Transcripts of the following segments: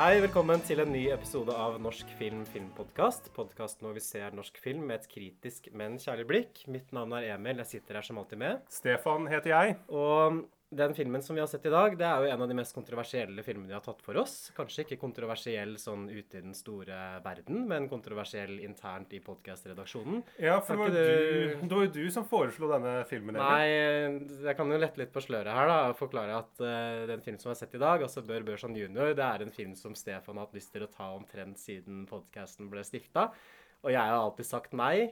Hei, velkommen til en ny episode av Norsk film filmpodkast. Podkasten hvor vi ser norsk film med et kritisk, men kjærlig blikk. Mitt navn er Emil. Jeg sitter her som alltid med. Stefan heter jeg. Og den filmen som vi har sett i dag, det er jo en av de mest kontroversielle filmene vi har tatt for oss. Kanskje ikke kontroversiell sånn ute i den store verden, men kontroversiell internt i podkastredaksjonen. Ja, for det var, ikke du, det var jo du som foreslo denne filmen. Nei, jeg kan jo lette litt på sløret her da, og forklare at uh, den filmen som vi har sett i dag, altså Bør Børson jr., det er en film som Stefan har hatt lyst til å ta omtrent siden podkasten ble stifta. Og jeg har alltid sagt nei.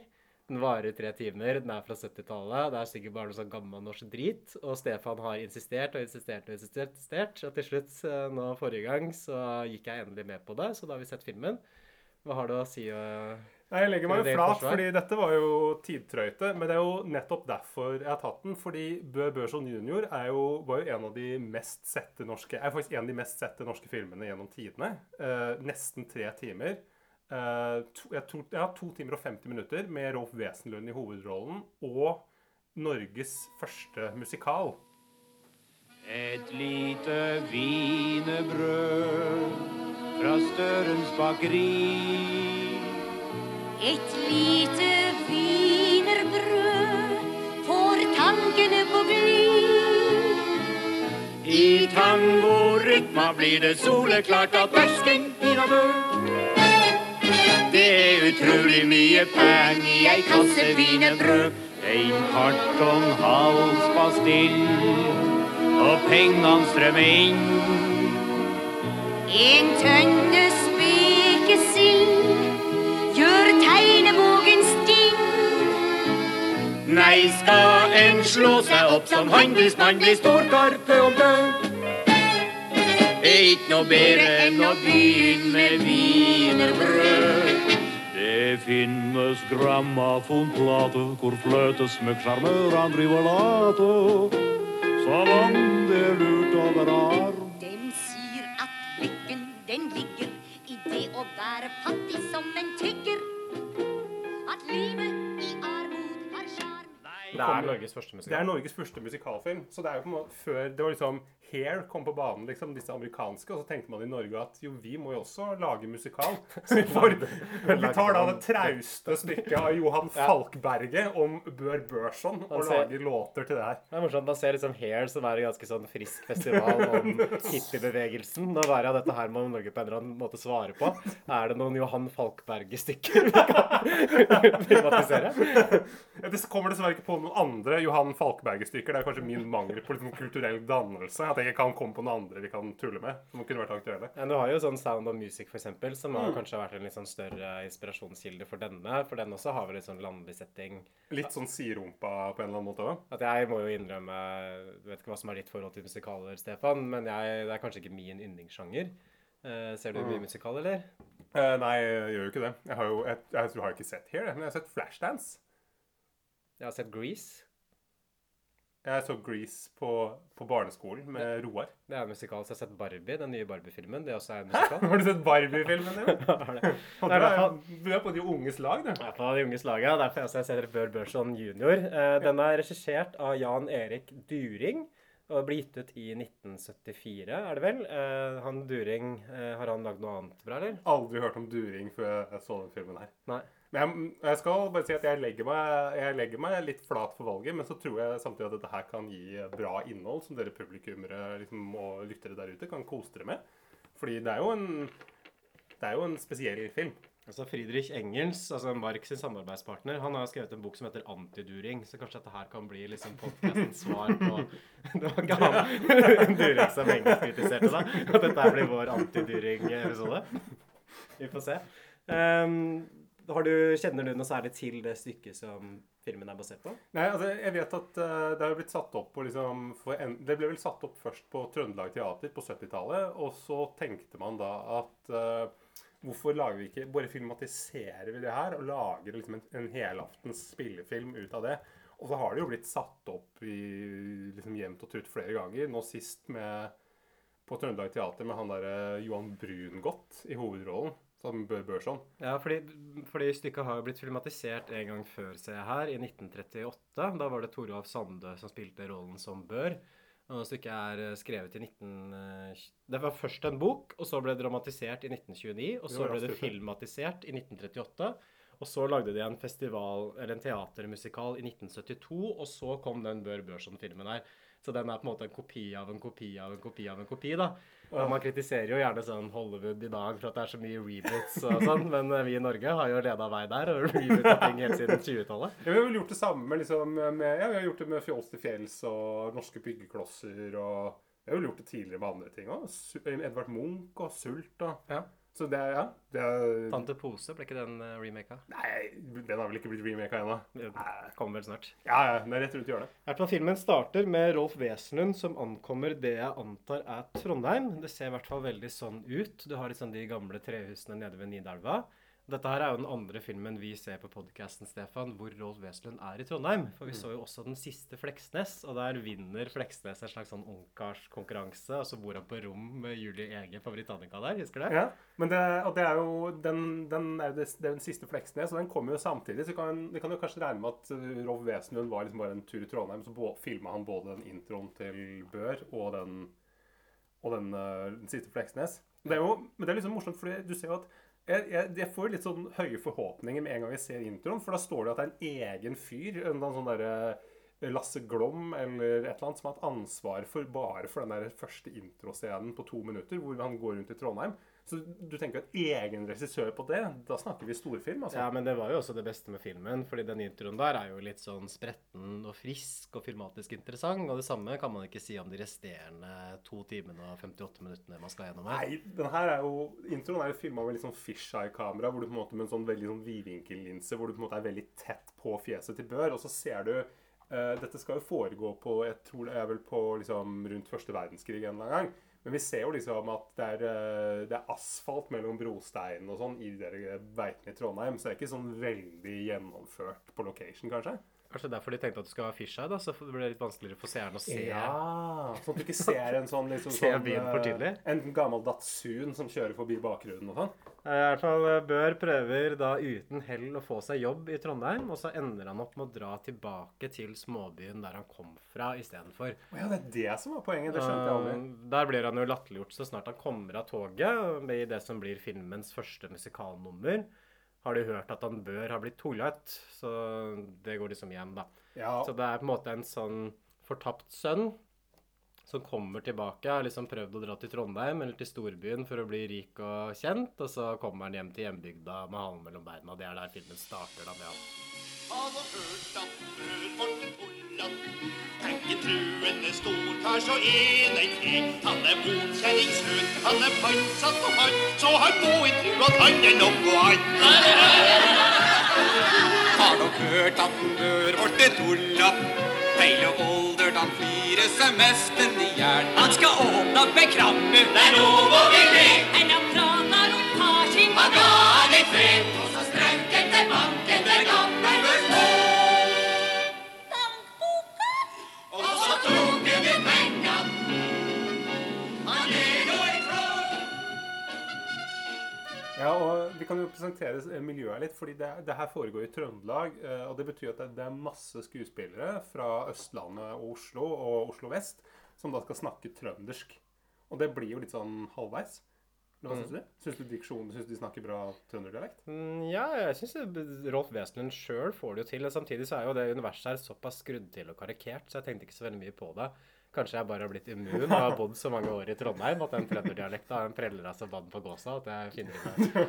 Den varer tre timer, den er fra 70-tallet. Det er sikkert bare noe sånn gammel norsk drit. Og Stefan har insistert og insistert og insistert. Og til slutt, eh, nå forrige gang, så gikk jeg endelig med på det. Så da har vi sett filmen. Hva har du å si? eh? Nei, Jeg legger meg jo flat, forsvar. fordi dette var jo tidtrøyte. Men det er jo nettopp derfor jeg har tatt den. Fordi Bø Børson jr. Er jo, var jo en av de mest sette norske er faktisk en av de mest sette norske filmene gjennom tidene. Eh, nesten tre timer. Eh, to, jeg tror, ja, to timer og 50 minutter med Rolf Wesenlund i hovedrollen. Og Norges første musikal. Et lite wienerbrød fra Størens bakeri. Et lite wienerbrød får tankene på glid. I tangorytma blir det soleklart at fersken i død. Det er utrolig mye peng i ei kasse wienerbrød. En kartong halspastill, og pengene strømmer inn. En tønne spekesild gjør tegnebogen stinn. Nei, skal en slå seg opp som handelsmann, blir storkarpe og død. Ikke noe bedre enn å begynne med wienerbrød. Det finnes grammofonplate hvor fløtesmykk sjarmørene driver late. Som om det er lurt å være arm. Den sier at lykken, den ligger i det å være fattig som en tigger. At livet i armod har sjarm. Det er Norges første Det er. Norges første musikalfilm. Så det er jo på en måte før det var liksom Hair kom på banen, liksom, disse amerikanske, og så tenkte man i Norge at jo, vi må jo også lage musikal. for vi, får, vi tar da det trauste stykket av Johan Falkberget om Bør Børson og ser- lager låter til det her. Det er morsomt. Man ser liksom Hair, som er en ganske sånn frisk festival om hippiebevegelsen. Nå var det dette her må Norge på en eller annen måte svare på. Er det noen Johan Falkberget-stykker vi kan privatisere? Det kommer dessverre ikke på noen andre Johan Falkberget-stykker. Det er kanskje min mangel på liksom, kulturell dannelse. At jeg ikke kan komme på noen andre vi kan tulle med. Som kunne vært aktuelle. Ja, du har jo sånn Sound of Music, for eksempel, som har kanskje vært en litt sånn større inspirasjonskilde for denne. For den også har vel litt sånn landlig setting. Litt sånn siderumpa på en eller annen måte òg. At jeg må jo innrømme du vet ikke hva som er ditt forhold til musikaler, Stefan, men jeg, det er kanskje ikke min yndlingssjanger. Uh, ser du mye musikal, eller? Uh, nei, jeg gjør jo ikke det. Jeg har jo jeg, jeg, tror- har ikke sett Here, men jeg har sett Flashdance. Jeg har sett Grease. Jeg så Grease på, på barneskolen med Roar. Det er musikal. Så jeg har sett Barbie, den nye Barbie-filmen. Det også er musikal. Hæ? Har du sett Barbie-filmen? din? Du er du er på de unges lag, du. Jeg er på de unges laget. Derfor jeg ser Bør Børson jr. Eh, den er regissert av Jan Erik During. Og ble gitt ut i 1974, er det vel? Eh, han During, eh, har han lagd noe annet bra, eller? Aldri hørt om during før jeg så den filmen her. Nei. Men jeg, jeg skal bare si at jeg legger, meg, jeg legger meg litt flat for valget, men så tror jeg samtidig at dette her kan gi bra innhold som dere publikummere liksom, og lyttere der ute kan kose dere med. Fordi det er jo en, det er jo en spesiell film. Altså Friedrich Engels, altså Marx sin samarbeidspartner, han har skrevet en bok som heter Antiduring. Så kanskje dette her kan bli liksom podcastens svar på Det var ikke han Durek som Engels kritiserte, da. At dette her blir vår Antiduring-episode. Vi får se. Um, du, kjenner du noe særlig til det stykket som filmen er basert på? Nei, altså, jeg vet at uh, det har blitt satt opp på liksom en, Det ble vel satt opp først på Trøndelag Teater på 70-tallet, og så tenkte man da at eh, Hvorfor lager vi ikke Bare filmatiserer vi det her og lager liksom en, en helaftens spillefilm ut av det? Og så har det jo blitt satt opp i liksom jevnt og trutt flere ganger. Nå sist med på Trøndelag Teater med han derre Johan Brungot i hovedrollen. Som Bør Børson. Ja, fordi, fordi stykket har jo blitt filmatisert en gang før, ser jeg her, i 1938. Da var det Toralf Sande som spilte rollen som Bør. Og stykket er eh, skrevet i 19... eh, Det var først en bok, og så ble det dramatisert i 1929. Og så ble det filmatisert i 1938. Og så lagde de en festival, eller en teatermusikal i 1972, og så kom den Bør Børson-filmen her. Så den er på en måte en kopi av en kopi av en kopi av en kopi, da. Og man kritiserer jo gjerne sånn Hollywood i dag for at det er så mye reboots og sånn, men eh, vi i Norge har jo leda vei der og reboota ting helt siden 20-tallet. Ja, vi har vel gjort det samme liksom, med ja, vi har gjort det med Fjols til fjells og norske byggeklosser og Vi har vel gjort det tidligere med andre ting òg. Edvard Munch og Sult og Ja. Så det er Ja. Det er, Tante Pose, ble ikke den uh, remaka? nei, den har vel ikke blitt remaka ennå. Kommer vel snart. Ja, ja, den er rett rundt hjørnet. Her hvert fall Filmen starter med Rolf Wesenlund som ankommer det jeg antar er Trondheim. Det ser i hvert fall veldig sånn ut. Du har liksom de gamle trehusene nede ved Nidelva. Dette her er jo den andre filmen vi ser på podkasten, Stefan, hvor Rolf Wesenlund er i Trondheim. For vi så jo også den siste Fleksnes, og der vinner Fleksnes en slags sånn ungkarskonkurranse. Og så bor han på rom med Julie Ege på Britannica der, husker du det? Ja, men det, og det er jo den, den, er jo det, det er den siste Fleksnes, og den kommer jo samtidig. Så kan, vi kan jo kanskje regne med at uh, Rolf Wesenlund var liksom bare en tur i Trondheim, så filma han både den introen til Bør og den, og den, uh, den siste Fleksnes. Det er jo, men det er liksom morsomt, for du ser jo at jeg, jeg, jeg får litt sånn høye forhåpninger med en gang jeg ser introen, for da står det at det er en egen fyr, en sånn derre Lasse Glom eller et eller annet som har hatt ansvar for bare for den der første introscenen på to minutter, hvor han går rundt i Trondheim. Så du tenker at egen regissør på det, da snakker vi storfilm, altså. Ja, men det var jo også det beste med filmen, fordi den introen der er jo litt sånn spretten og frisk og filmatisk interessant, og det samme kan man ikke si om de resterende to timene og 58 minuttene man skal gjennom her. Nei, den her er jo Introen er jo filma med litt sånn fisheye-kamera, hvor du på en måte med en sånn veldig sånn vidvinkellinse, hvor du på en måte er veldig tett på fjeset til Bør, og så ser du eh, Dette skal jo foregå på Jeg tror det er vel på liksom rundt første verdenskrig en eller annen gang. Men vi ser jo liksom at det er, eh, det er asfalt mellom brosteinen og sånn i de der veitene i Trondheim, så det er ikke sånn veldig gjennomført på location, kanskje. Kanskje derfor de tenkte at du skal ha fisheye, da, så det ble litt vanskeligere for seeren å se. Ja, Sånn at du ikke ser en sånn liksom se sånn, eh. En gammel Datsun som kjører forbi bakgrunnen og sånn. I hvert fall eh, Bør prøver da uten hell å få seg jobb i Trondheim, og så ender han opp med å dra tilbake til småbyen der han kom fra istedenfor. Oh, ja, det er det som var poenget. Det skjønte jeg aldri. Der blir han jo latterliggjort så snart han kommer av toget i det som blir filmens første musikalnummer. Har de hørt at han bør ha blitt tullete, så det går liksom hjem, da. Ja, Så det er på en måte en sånn fortapt sønn som kommer tilbake. Har liksom prøvd å dra til Trondheim eller til storbyen for å bli rik og kjent, og så kommer han hjem til hjembygda med halen mellom beina. Det er der filmen starter, da. med han. Og Tenker truende storkar så er det krig. Han er motkjenningsfull, han er pantsatt på han Så han må ikke tru at han er noe annet Har dere hørt at den bør vårt et Feil og older, han flirer seg mest enn i jern Han skal åpne opp en krabbe, det er lov å vil le han prater om parking Han ga han i fred, og så strøk etter banken der gammel Ja, og Vi kan jo presentere miljøet litt, fordi det, det her foregår i Trøndelag. eh, og Det betyr at det, det er masse skuespillere fra Østlandet og Oslo og Oslo vest som da skal snakke trøndersk. Og det blir jo litt sånn halvveis. Hva syns du? Syns du diksjonen, syns du de snakker bra trønderdialekt? Mm, Ja, jeg syns Rolf Wesenlund sjøl får det jo til. og Samtidig så er jo det universet her såpass skrudd til og karikert, så jeg tenkte ikke så veldig mye på det. Kanskje jeg bare har blitt immun og har bodd så mange år i Trondheim at den trønderdialekta preller av seg vann på gåsa at jeg finner.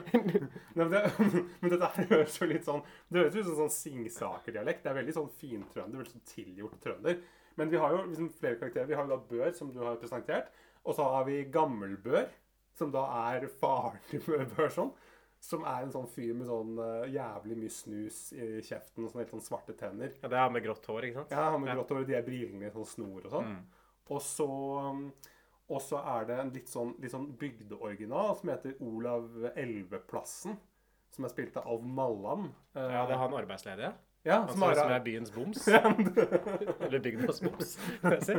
Nei, men, det, men dette her høres jo litt sånn Det høres ut som sånn Singsaker-dialekt. Det er veldig sånn fintrønder, veldig sånn tilgjort trønder. Men vi har jo liksom flere karakterer. Vi har jo da Bør, som du har presentert. Og så har vi Gammelbør, som da er faren til Bør sånn. Som er en sånn fyr med sånn uh, jævlig mye snus i kjeften og sånn helt sånn svarte tenner. Ja, det er han med grått hår, ikke sant? Ja, han med grått hår, de er brillene i sånn snor og sånn. Og så um, og så er det en litt sånn, litt sånn bygdeoriginal som heter Olav Elveplassen. Som er spilt av Alv Malland. Eh, Ja, det er han arbeidsledige. ja, som, er, som er byens boms. Eller bygdas boms. vil jeg si.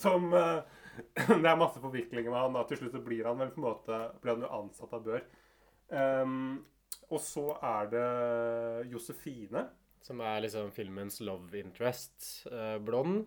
som eh, Det er masse forviklinger med han. da. Til slutt så blir han vel på en måte blir han jo ansatt av Bør. Um, og så er det Josefine. Som er liksom filmens love interest. Eh, blond.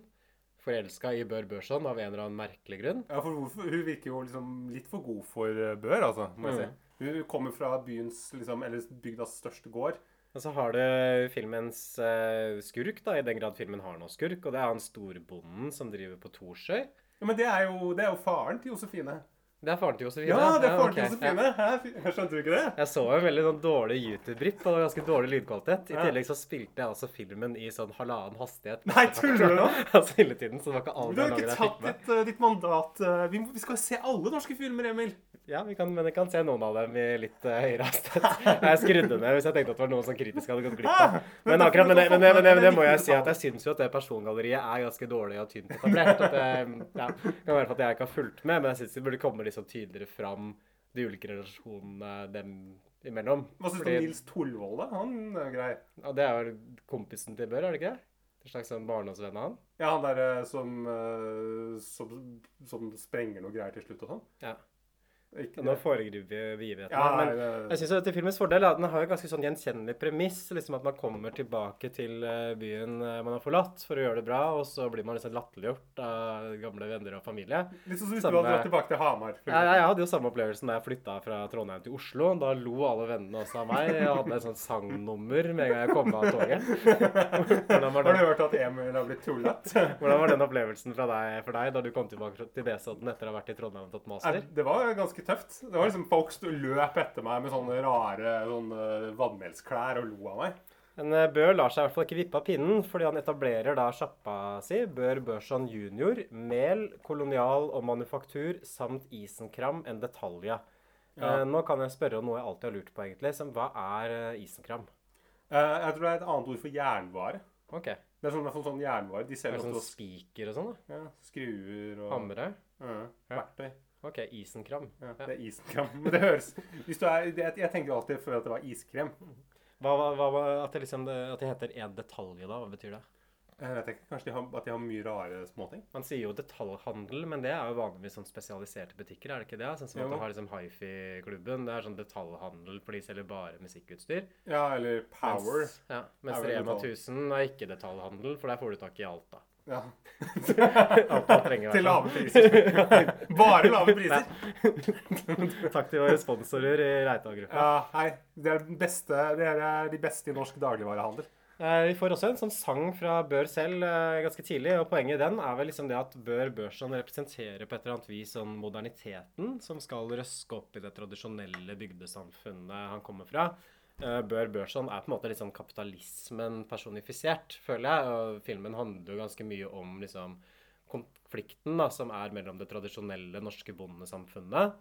Forelska i Bør Børson av en eller annen merkelig grunn. Ja, for hvorfor? Hun virker jo liksom litt for god for eh, Bør, altså. må jeg Mm. si. Hun kommer fra byens, liksom, eller bygdas største gård. Og så har du filmens eh, skurk, da, i den grad filmen har noe skurk. Og det er han storbonden som driver på Torsøy. Ja, Men det er jo, det er jo faren til Josefine. Det er faren til Josefine. Ja, det er faren til Josefine! Hæ? Skjønte du ikke det? Jeg så en veldig sånn dårlig YouTube-ripp, og ganske dårlig lydkvalitet. I tillegg så spilte jeg også filmen i sånn halvannen hastighet. Nei, tuller du nå? Altså hele tiden, så det var ikke alle Du har ikke jeg tatt ditt, tatt ditt mandat. eh, Vi, må- vi skal se alle norske filmer, Emil. Ja, vi kan, men jeg kan se noen av dem i litt uh, høyere hastighet. Jeg skrudde ned hvis jeg tenkte at det var noen som kritisk hadde gått glipp av. Men akkurat, men det, men men men det må jeg si at jeg syns jo at det persongalleriet er ganske dårlig og tynt etablert. At det ja, kan være at jeg ikke har fulgt med, men jeg syns det burde komme sånn tydeligere fram de ulike relasjonene dem imellom. Hva syns du om Nils Torvold, da? Han er grei. Ja, det er jo kompisen til Bør, er det ikke det? En slags sånn barndomsvenn av han? Ja, han derre som, eh, som Som sprenger noe greier til slutt og sånn. Ja. Ikke Nå foregriper vi begivenhetene. Ja, men det, det- jeg synes at til filmens fordel er at den har jo ganske sånn gjenkjennelig premiss. liksom At man kommer tilbake til eh, byen eh, man har forlatt for å gjøre det bra, og så blir man liksom latterliggjort av gamle venner og familie. Litt sånn som hvis Samme- du hadde dratt tilbake til Hamar. for Jeg, jeg hadde jo samme opplevelsen da jeg flytta fra Trondheim til Oslo. Da lo alle vennene også av meg. Jeg hadde et sånt sangnummer med en gang jeg kom av toget. Har du hørt at Emil har blitt tullete? hvordan var den opplevelsen fra deg, for deg da du kom tilbake til Nesodden etter å ha vært i Trondheim og tatt master? Det var ganske tøft. Det var liksom Folk løp etter meg med sånne rare sånne vannmelsklær og lo av meg. Men Bø Bør lar seg i hvert fall ikke vippe av pinnen, fordi han etablerer da sjappa si, Bør Børson jr., mel, kolonial og manufaktur samt Isenkram en detalja. Ja. Eh, nå kan jeg spørre om noe jeg alltid har lurt på, egentlig. Som, hva er eh, Isenkram? Eh, jeg tror det er et annet ord for jernvare. OK. Det er sånn, sånn, sånn jernvare. De Er selger sånn spiker og sånn, da? ja, skruer og Hamre? Ja, verktøy. OK, Isenkram. Ja, det er isenkram. Men det høres hvis du er, det, Jeg tenker alltid før at det var iskrem. Hva, hva, at, det liksom, at det heter en detalje, da? Hva betyr det? Jeg vet ikke, Kanskje de har, at de har mye rare småting? Man sier jo detaljhandel, men det er jo vanligvis sånn spesialiserte butikker, er det ikke det? Sånn som at du har liksom Hifi-klubben. Det er sånn detaljhandel, for de selger bare musikkutstyr. Ja, eller Power. Mens, ja, mens Rema detalj. 1000 er ikke detaljhandel, for der får du tak i alt, da. Ja. Til lave priser. Bare lave priser. Takk til våre sponsorer i Reitan-gruppa. Ja, hei. Det er, de beste, det er de beste i norsk dagligvarehandel. Eh, Vi får også en sånn sang fra Bør selv eh, ganske tidlig, og poenget i den er vel liksom det at Bør Børson representerer på et eller annet vis sånn moderniteten som skal røske opp i det tradisjonelle bygdesamfunnet han kommer fra. Eh, Bør Børson er på en måte litt sånn kapitalismen personifisert, føler jeg. Og filmen handler jo ganske mye om liksom konflikten da, som er mellom det tradisjonelle norske bondesamfunnet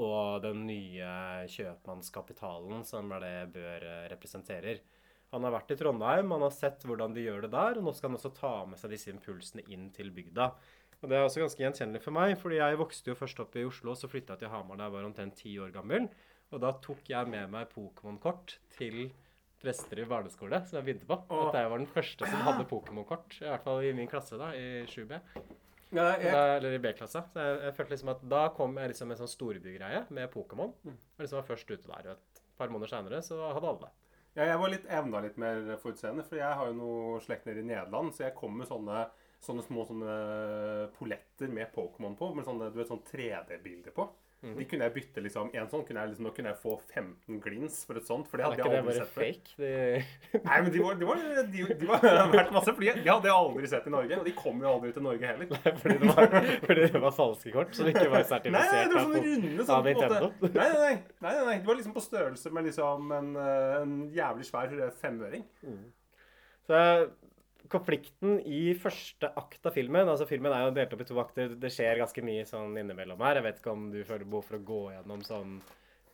og den nye kjøpmannskapitalen, som er det Bør eh, representerer. Han har vært i Trondheim, han har sett hvordan de gjør det der, og nå skal han også ta med seg disse impulsene inn til bygda. Og Det er også ganske gjenkjennelig for meg, fordi jeg vokste jo først opp i Oslo, så flytta jeg til Hamar da jeg var omtrent ti år gammel. Og da tok jeg med meg Pokémon-kort til prester i barneskole, som jeg begynte på. Og At jeg var den første som hadde Pokémon-kort, i hvert fall i min klasse, da, i 7B. Ja, jeg... Da, eller i B-klassa. Så jeg, jeg følte liksom at da kom jeg liksom en sånn storbygreie med Pokémon. Mm. Og liksom var først ute der. Og et par måneder seinere så hadde alle det. Ja, jeg var litt enda litt mer forutseende, for jeg har jo noe slekt nede i Nederland, så jeg kom med sånne, sånne små sånne poletter med Pokémon på, med sånne, du vet, sånn 3D-bilder på. Mhm. De kunne jeg bytte liksom, en sånn kunne jeg liksom, Nå kunne jeg få 15 glins for et sånt, for det hadde jeg det aldri sett før. De, Nei, men de var, de var, de, de var verdt masse, for de de hadde jeg aldri sett i Norge, og de kom jo aldri til Norge heller. fordi, det var, fordi det var falske kort som ikke var Nei, sertifisert. det var av sånne runde sånn, en Nintendo. Nei, nei, nei, nei, nei, nei. De var liksom på størrelse med liksom en, eh, en jævlig svær femøring. femøring. Så konflikten i første akt av filmen altså Filmen er jo delt opp i to akter. Det skjer ganske mye sånn innimellom her. Jeg vet ikke om du føler behov for å gå gjennom sånn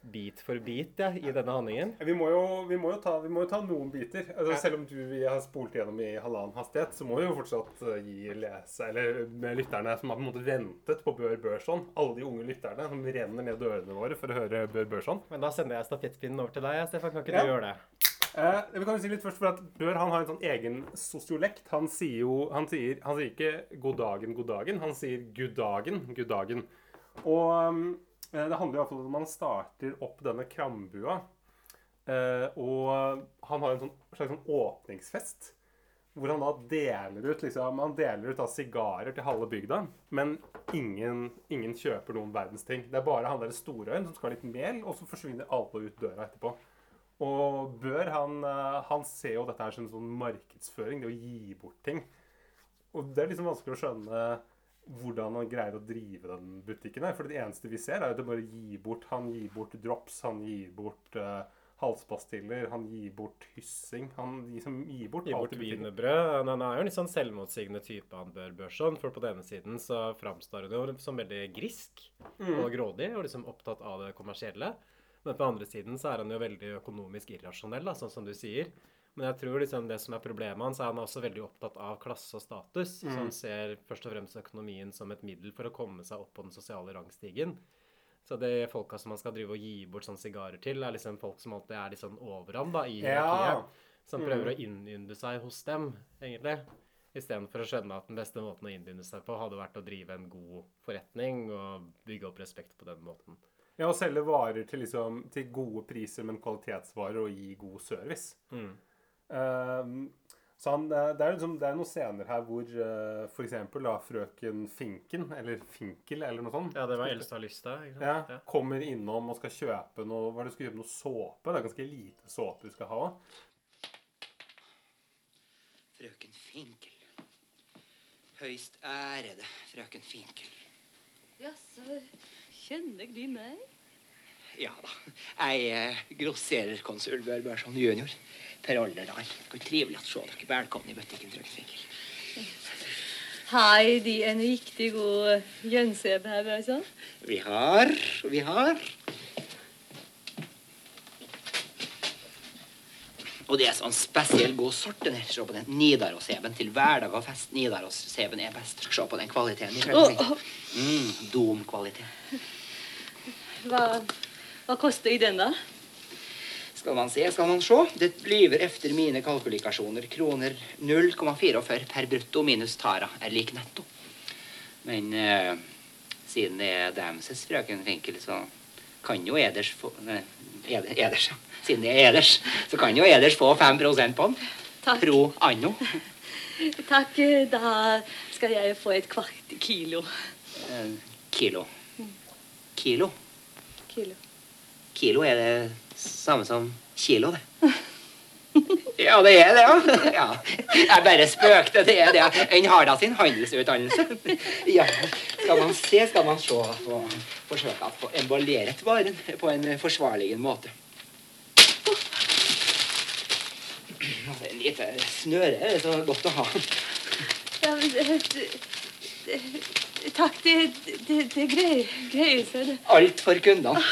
bit for bit ja, i denne handlingen. Vi må jo, vi må jo, ta, vi må jo ta noen biter. Altså, selv om du vi har spolt gjennom i halvannen hastighet, så må vi jo fortsatt eh, gi lese, eller med lytterne som har på en måte ventet på Bør Børson, alle de unge lytterne som renner ned dørene våre for å høre Bør Børson. Men da sender jeg stafettpinnen over til deg, Stefan. Kan ikke Ja. du gjøre det? Eh, vi kan jo si litt først, for at Bør han har en sånn egen sosiolekt. Han sier jo han sier, han sier ikke 'god dagen, god dagen'. Han sier 'gud dagen, gud dagen'. Og eh, det handler iallfall om at man starter opp denne krambua. Eh, og han har en sånn, slags sånn åpningsfest. Hvor han da deler ut liksom, han deler ut da sigarer til halve bygda. Men ingen, ingen kjøper noen verdens ting. Det er bare han der storøyen som skal ha litt mel, og så forsvinner alle ut døra etterpå. Og Bør han, eh, han ser jo dette her som en sånn markedsføring, det å gi bort ting. Og det er liksom vanskelig å skjønne hvordan han greier å drive den butikken her. For det eneste vi ser, er at det bare gir bort Han gir bort drops, han gir bort uh, halspastiller, han gir bort hyssing. Han liksom gir bort Gi alt bort i butikken. wienerbrød. Han- er jo en litt sånn selvmotsigende type, han Bør Børson. For på denne siden så framstår han jo som veldig grisk og grådig, og liksom opptatt av det kommersielle. Men på andre siden så er han jo veldig økonomisk irrasjonell, da, sånn som du sier. Men jeg tror liksom det som er problemet hans, er han er også veldig opptatt av klasse og status. Så han ser først og fremst økonomien som et middel for å komme seg opp på den sosiale rangstigen. Så de folka som man skal drive og gi bort sånne sigarer til, er liksom folk som alltid er litt sånn over ham da, i Ja. hierarkiet. Som prøver å innynde seg hos dem, egentlig. Istedenfor å skjønne at den beste måten å innbegynne seg på, hadde vært å drive en god forretning og bygge opp respekt på den måten. Ja, Å selge varer til, liksom, til gode priser, men kvalitetsvarer, og gi god service. Mm. Uh, så han, eh, det, er liksom, det er noen scener her hvor uh, f.eks. frøken Finken, eller Finkel, eller noe sånt Ja, det var eldste av lista. ja? Ja. kommer innom og skal kjøpe noe Hva er det du skal kjøpe? Noe såpe? Det er ganske lite såpe du skal ha. Frøken Finkel. Høyst ærede frøken Finkel. Jaså, kjenner de meg? Ja da. Jeg er grossererkonsul Børbærson junior. Per Olderdal. Trivelig å se dere. Velkommen i butikken, frøken Finkel. Har de en riktig god gjønseb her, Børson? Vi har, vi har Og det er sånn spesiell god sort. den her. Se på den Nidaros-eben til hverdag og fest. Nidaros-eben er best. Se på den kvaliteten. Oh, oh. Mm, Dom-kvalitet. Hva, hva koster den, da? Skal man se, skal man se. Det blir efter mine kalkulikasjoner kroner 0,44 per brutto minus tara er lik netto. Men eh, siden det er Damses frøken Finkel, så kan jo eders få nei, eder, Eders. Siden det er eders, så kan jo eders få 5% på den. Takk. Pro anno. Takk, da skal jeg få et kvart kilo. Eh, kilo. Kilo. Kilo. Kilo er det samme som kilo, det. Ja, det er det, ja. ja. Jeg bare spøkte. Det er det. En har da sin handelsutdannelse. Ja. Skal man se, skal man se på forsøke å få emballeret varen på en forsvarlig måte. Et lite snøre er så godt å ha. Ja, men, det- det- det- Takk, det, det, det greier, greier seg, det. Alt for kundene.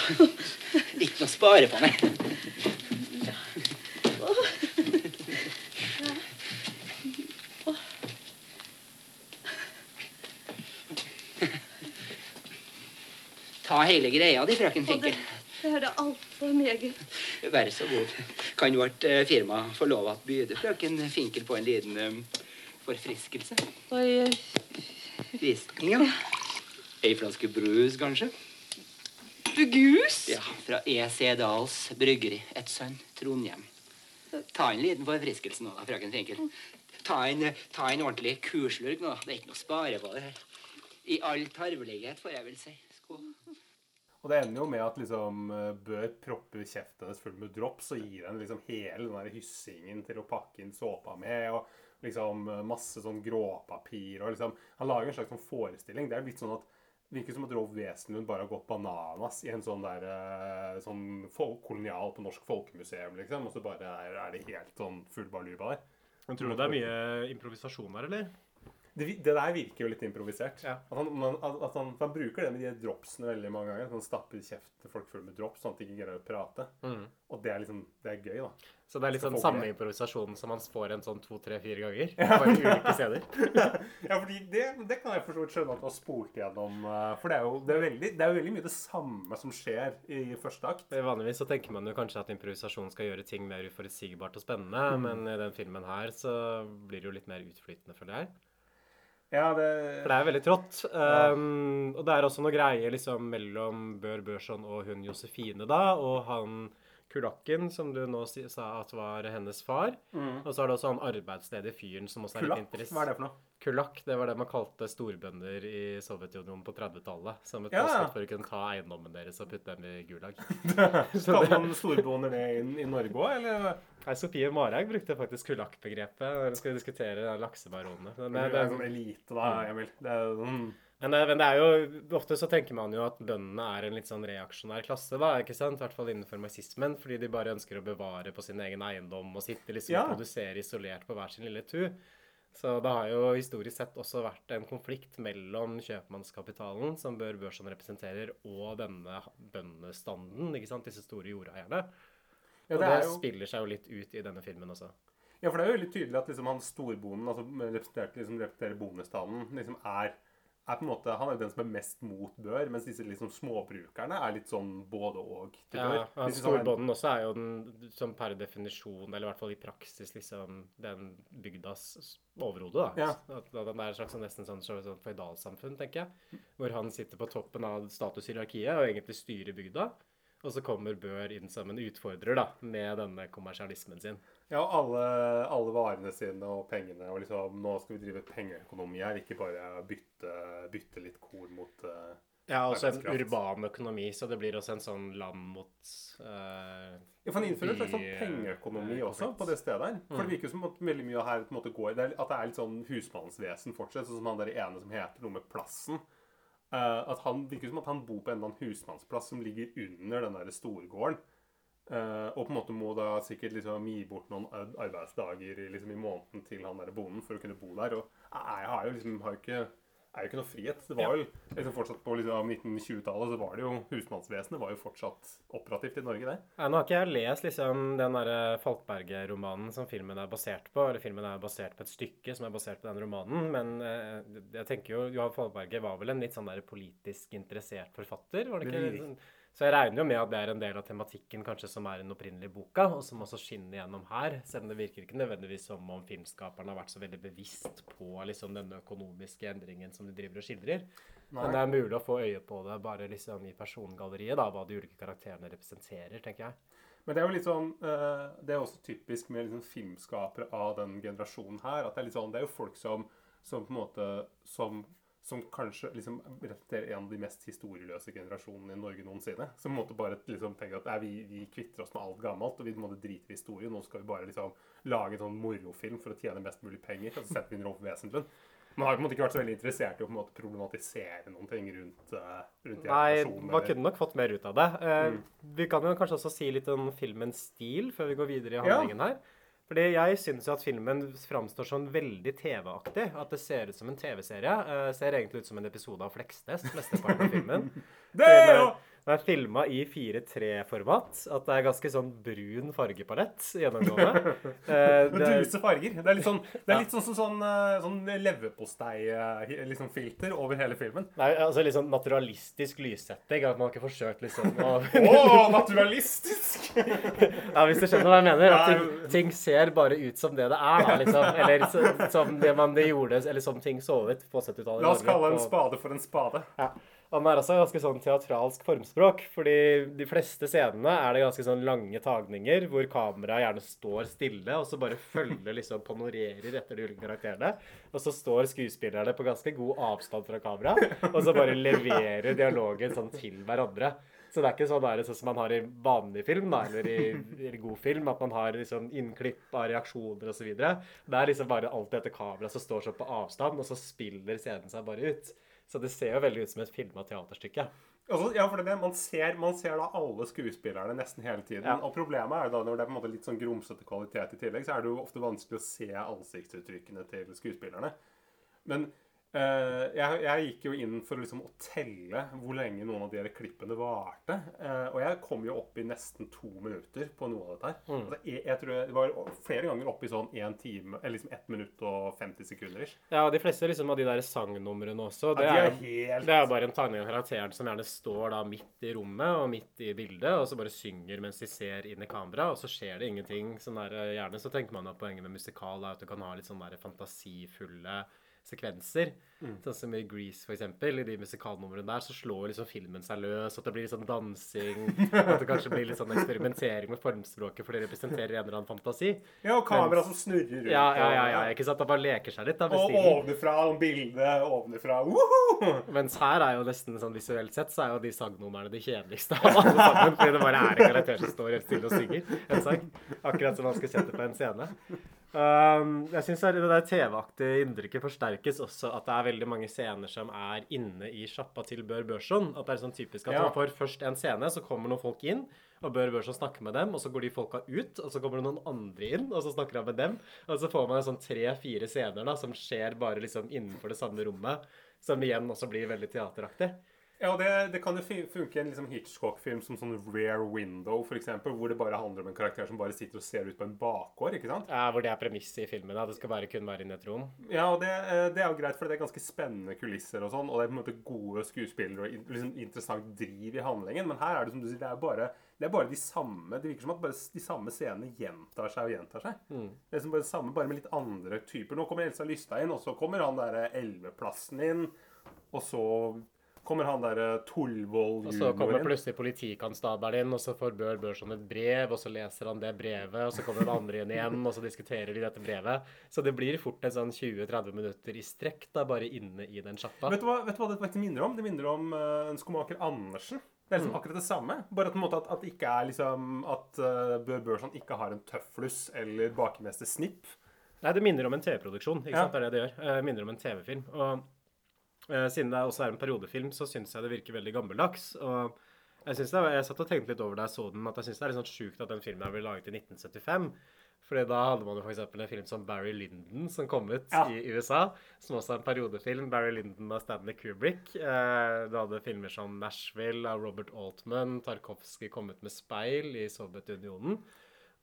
Ikke noe spare på, meg. Ta hele greia di, frøken Finkel. det er det altfor meget. Vær så god. Kan vårt eh, firma få lov å byde frøken Finkel på en liten eh, forfriskelse? Oi, Visning, ja. Ei flaske brus, kanskje? Bugus? Ja, fra E.C. Dahls bryggeri. Et sønn, Trondhjem. Ta en liten forfriskelse nå, da, frøken Finkel. Ta en, ta en ordentlig kurslurk nå. Det er ikke noe spare på det her. I all tarvelighet, får jeg vel si. Skål. Og det ender jo med at liksom eh, Bør propper kjeften hennes full med drops og gir henne liksom hele den der hyssingen til å pakke inn såpa med. og liksom eh, masse sånn gråpapir og liksom Han lager en slags sånn forestilling. Det er litt sånn at Virker som at Rolf Wesenlund bare har gått bananas i en sånn der eh, sånn kolonial på Norsk Folkemuseum, liksom. Og så bare er, det helt sånn full baluba der. Men tror du det er mye improvisasjon her, eller? Det, det der virker jo litt improvisert. Ja. At han, man, at, at han, han bruker det med de dropsene veldig mange ganger. at Han stapper kjeft til folk full med drops, sånn at de ikke greier å prate. Mm. Og det er liksom, det er gøy, da. Så det er litt sånn samme le? improvisasjon som man får en sånn to, tre, fire ganger. På ulike steder. Ja, fordi det, det kan jeg for så vidt skjønne at du har spolt gjennom. eh, For det er, jo, det, er veldig, det er jo veldig mye det samme som skjer i første akt. Vanligvis så tenker man jo kanskje at improvisasjon skal gjøre ting mer uforutsigbart og spennende, Mm. men i den filmen her så blir det jo litt mer utflytende, føler jeg. Ja, det, For det er veldig trått. Um, og det er også noe greie liksom mellom Bør Børson og hun Josefine, da, og han Kulakken, som du nå sa at var hennes far. Og så er det også han arbeidsledige fyren som også er Kulak? Litt interessant. hva er det for noe? Kulakk, det var det man kalte storbønder i Sovjetunionen på 30-tallet. Som et Ja. påskudd for å kunne ta eiendommen deres og putte dem i gulag. Skal man storbonder det inn i Norge òg, eller? Nei, Sofie Marhaug brukte faktisk kulakkbegrepet når hun skal diskutere laksebaronene. Men Det er sånn elite, da, Emil. Det er sånn Men det, men det er jo Ofte så tenker man jo at bøndene er en litt sånn reaksjonær klasse, da, ikke sant? I hvert fall innenfor marxismen, fordi de bare ønsker å bevare på sin egen eiendom og sitte liksom Ja. og produsere isolert på hver sin lille tu. Så det har jo historisk sett også vært en konflikt mellom kjøpmannskapitalen, som Bør Børson representerer, og denne bøndestanden, ikke sant? Disse store jordeierne. Ja, og det det er jo spiller seg jo litt ut i denne filmen også. Ja, for det er jo veldig tydelig at liksom han storbonden, altså representert, liksom representerer bondestanden, liksom er, er på en måte, Han er den som er mest mot bør, mens disse liksom småbrukerne er litt sånn både og. til Ja, bør. Hvis liksom er- Storbonden også er jo den som per definisjon, eller i hvert fall i praksis, liksom den bygdas overhode, da. Ja. At, at er et slags nesten sånn, sånn føydalsamfunn, tenker jeg. Hvor han sitter på toppen av statushierarkiet og egentlig styrer bygda. Og så kommer Bør inn som en utfordrer, da, med denne kommersialismen sin. Ja, alle, alle varene sine og pengene. og liksom, Nå skal vi drive pengeøkonomi her, ikke bare bytte, bytte litt korn mot uh, Ja, også en urban økonomi, så det blir også en sånn land mot uh, Ja, for han innfører en slags sånn pengeøkonomi uh, også på det stedet her. For det virker jo som at veldig mye her på en måte går det At det er litt sånn husmannsvesen fortsatt, sånn som han der ene som heter noe med plassen. Uh, at han virker som at han bor på en eller annen husmannsplass som ligger under den der storgården. Eh, og på en måte må da sikkert liksom gi bort noen arbeidsdager liksom, i måneden til han der bonden for å kunne bo der. Og jeg har jo liksom har ikke er jo ikke noe frihet. Det var jo liksom fortsatt På liksom 1920-tallet så var det jo husmannsvesenet var jo fortsatt operativt i Norge, det. Nei, nå har ikke jeg lest liksom den derre Falkberget-romanen som filmen er basert på. Eller filmen er basert på et stykke som er basert på den romanen. Men uh, jeg tenker jo Johan Falkberget var vel en litt sånn der politisk interessert forfatter? var det ikke? Sånn- Så jeg regner jo med at det er en del av tematikken kanskje som er i den opprinnelige boka, og som også skinner gjennom her. Selv om det virker ikke nødvendigvis som om filmskaperne har vært så veldig bevisst på liksom denne økonomiske endringen som de driver og skildrer. Men det er mulig å få øye på det bare liksom i persongalleriet, da, hva de ulike karakterene representerer, tenker jeg. Men det er jo litt sånn eh, Det er også typisk med liksom filmskapere av den generasjonen her. At det er litt sånn Det er jo folk som, som på en måte Som, som kanskje liksom representerer en av de mest historieløse generasjonene i Norge noensinne. Som måtte bare liksom tenker at vi, vi kvitter oss med alt gammelt, og vi måtte drite i historien. Nå skal vi bare liksom lage en sånn morofilm for å tjene mest mulig penger. Og så setter vi inn Rolf Wesenlund. Man har på en måte ikke vært så veldig interessert i å på en måte problematisere noen ting rundt, eh, rundt Nei, man kunne nok fått mer ut av det. Uh, Mm. Vi kan jo kanskje også si litt om filmens stil før vi går videre i Ja. handlingen her. Fordi jeg syns at filmen framstår sånn veldig TV-aktig. At det ser ut som en TV-serie. Uh, ser egentlig ut som en episode av Fleksnes, mesteparten av filmen. Det er jo den er filma i 4-3-format. At det er ganske sånn brun fargepalett gjennomgående. Eh, det duse farger. Det er litt sånn, det er litt sånn, sånn, sånn, eh, sånn leverpostei-filter liksom, filter over hele filmen. Nei, altså litt sånn naturalistisk lyssetting. At man har ikke forsøkt liksom å Å, naturalistisk! Ja, hvis du skjønner hva jeg mener. At ting, ting ser bare ut som det det er, da, liksom. Eller så, som det man det gjorde, eller som ting så ut på 70-tallet. La oss kalle en spade for en spade. Ja. Den er også ganske sånn teatralsk formspråk, fordi de fleste scenene er det ganske sånn lange tagninger hvor kameraet gjerne står stille, og så bare følger liksom panorerer etter de ulike karakterene. Og så står skuespillerne på ganske god avstand fra kamera, og så bare leverer dialogen sånn til hverandre. Så det er ikke sånn, der, sånn som man har i vanlig film, da, eller i, i god film, at man har liksom innklipp av reaksjoner osv. Det er liksom bare alt dette kameraet som står sånn på avstand, og så spiller scenen seg bare ut. Så det ser jo veldig ut som et filma teaterstykke. Altså, ja, for det. Man ser, man ser da alle skuespillerne nesten hele tiden. Ja. Og problemet er jo da når det er på en måte litt sånn grumsete kvalitet i tillegg, så er det jo ofte vanskelig å se ansiktsuttrykkene til skuespillerne. Men eh, jeg, jeg gikk jo inn for liksom å telle hvor lenge noen av de her klippene varte. Uh, og jeg kom jo opp i nesten to minutter på noe av dette her. Mm. Altså, jeg, jeg tror Det var flere ganger opp i sånn én time, eller liksom ett minutt og 50 sekunder. ish. Ja, og de fleste liksom, av de der sangnumrene også, det Ja, de er, er helt- det er bare en tegning av karakteren som gjerne står da midt i rommet og midt i bildet, og så bare synger mens de ser inn i kamera, og så skjer det ingenting. Sånn der, eh, gjerne så tenker man at poenget med musikal er at du kan ha litt sånn der fantasifulle sekvenser. Sånn som i Grease, for eksempel. I de musikalnumrene der så slår liksom filmen seg løs, at det blir litt sånn dansing, at det kanskje blir litt sånn eksperimentering med formspråket, for det representerer en eller annen fantasi. Ja, og kamera som snurrer rundt. Ja, ja, ja, ja ikke sant? Det bare leker seg litt da, Og ovenfra, og bildet ovenfra. Mens her er jo nesten sånn visuelt sett så er jo de sangnumrene de kjedeligste av alle sammen. Fordi det bare er en karakter som står helt stille og synger en sang. Akkurat som man skulle sett det på en scene. Um, jeg syns det der TV-aktige inntrykket forsterkes også at det er veldig mange scener som er inne i sjappa til Bør Børson. At det er sånn typisk at Ja. man får først en scene, så kommer noen folk inn. Og Bør Børson snakker med dem, og så går de folka ut. Og så kommer det noen andre inn, og så snakker han med dem. Og så får man sånn tre-fire scener da, som skjer bare liksom innenfor det samme rommet. Som igjen også blir veldig teateraktig. Ja, det, det kan jo funke i en liksom Hitchcock-film som sånn Rare Window, for eksempel, hvor det bare handler om en karakter som bare sitter og ser ut på en bakgård, ikke sant? Ja, hvor det er premisset i filmen. At det skal bare kun være inne i et rom. Ja, og det, eh, det er jo greit, for det er ganske spennende kulisser og sånn, og det er på en måte gode skuespillere og liksom interessant driv i handlingen, men her er det som du sier, det er bare, det er bare de samme, det virker som at bare de samme scenene gjentar seg og gjentar seg. Det er som bare det samme, bare med litt andre typer. Nå kommer Elsa Lystad inn, og så kommer han der Elveplassen inn, og så kommer han der Torvold Og så kommer plutselig politikonstabelen inn, og så får Bør Børson et brev, og så leser han det brevet, og så kommer den andre inn igjen, og så diskuterer de dette brevet. Så det blir fort en sånn 20-30 minutter i strekk, da, bare inne i den sjappa. Vet vet du hva det faktisk minner om? Det minner om uh, en skomaker Andersen. Det er liksom akkurat det samme. Bare at, at, at ikke er liksom At uh, Bør Børson ikke har en tøflus eller bakemester Snipp. Nei, det minner om en TV-produksjon. ikke Ja. sant? Det er det det gjør. Uh, minner om en TV-film. Og eh, siden det også er en periodefilm, så syns jeg det virker veldig gammeldags. Og jeg, synes det, jeg satt og tenkte litt over da jeg så den, at jeg syns det er litt sånn sjukt at den filmen ble laget i 1975. Fordi da hadde man jo f.eks. en film som Barry Lyndon som kom ut Ja. i USA. Som også er en periodefilm. Barry Lyndon av Stanley Kubrick. Eh, du hadde filmer som Nashville av Robert Altman. Tarkovsky kom ut med Speil i Sovjetunionen.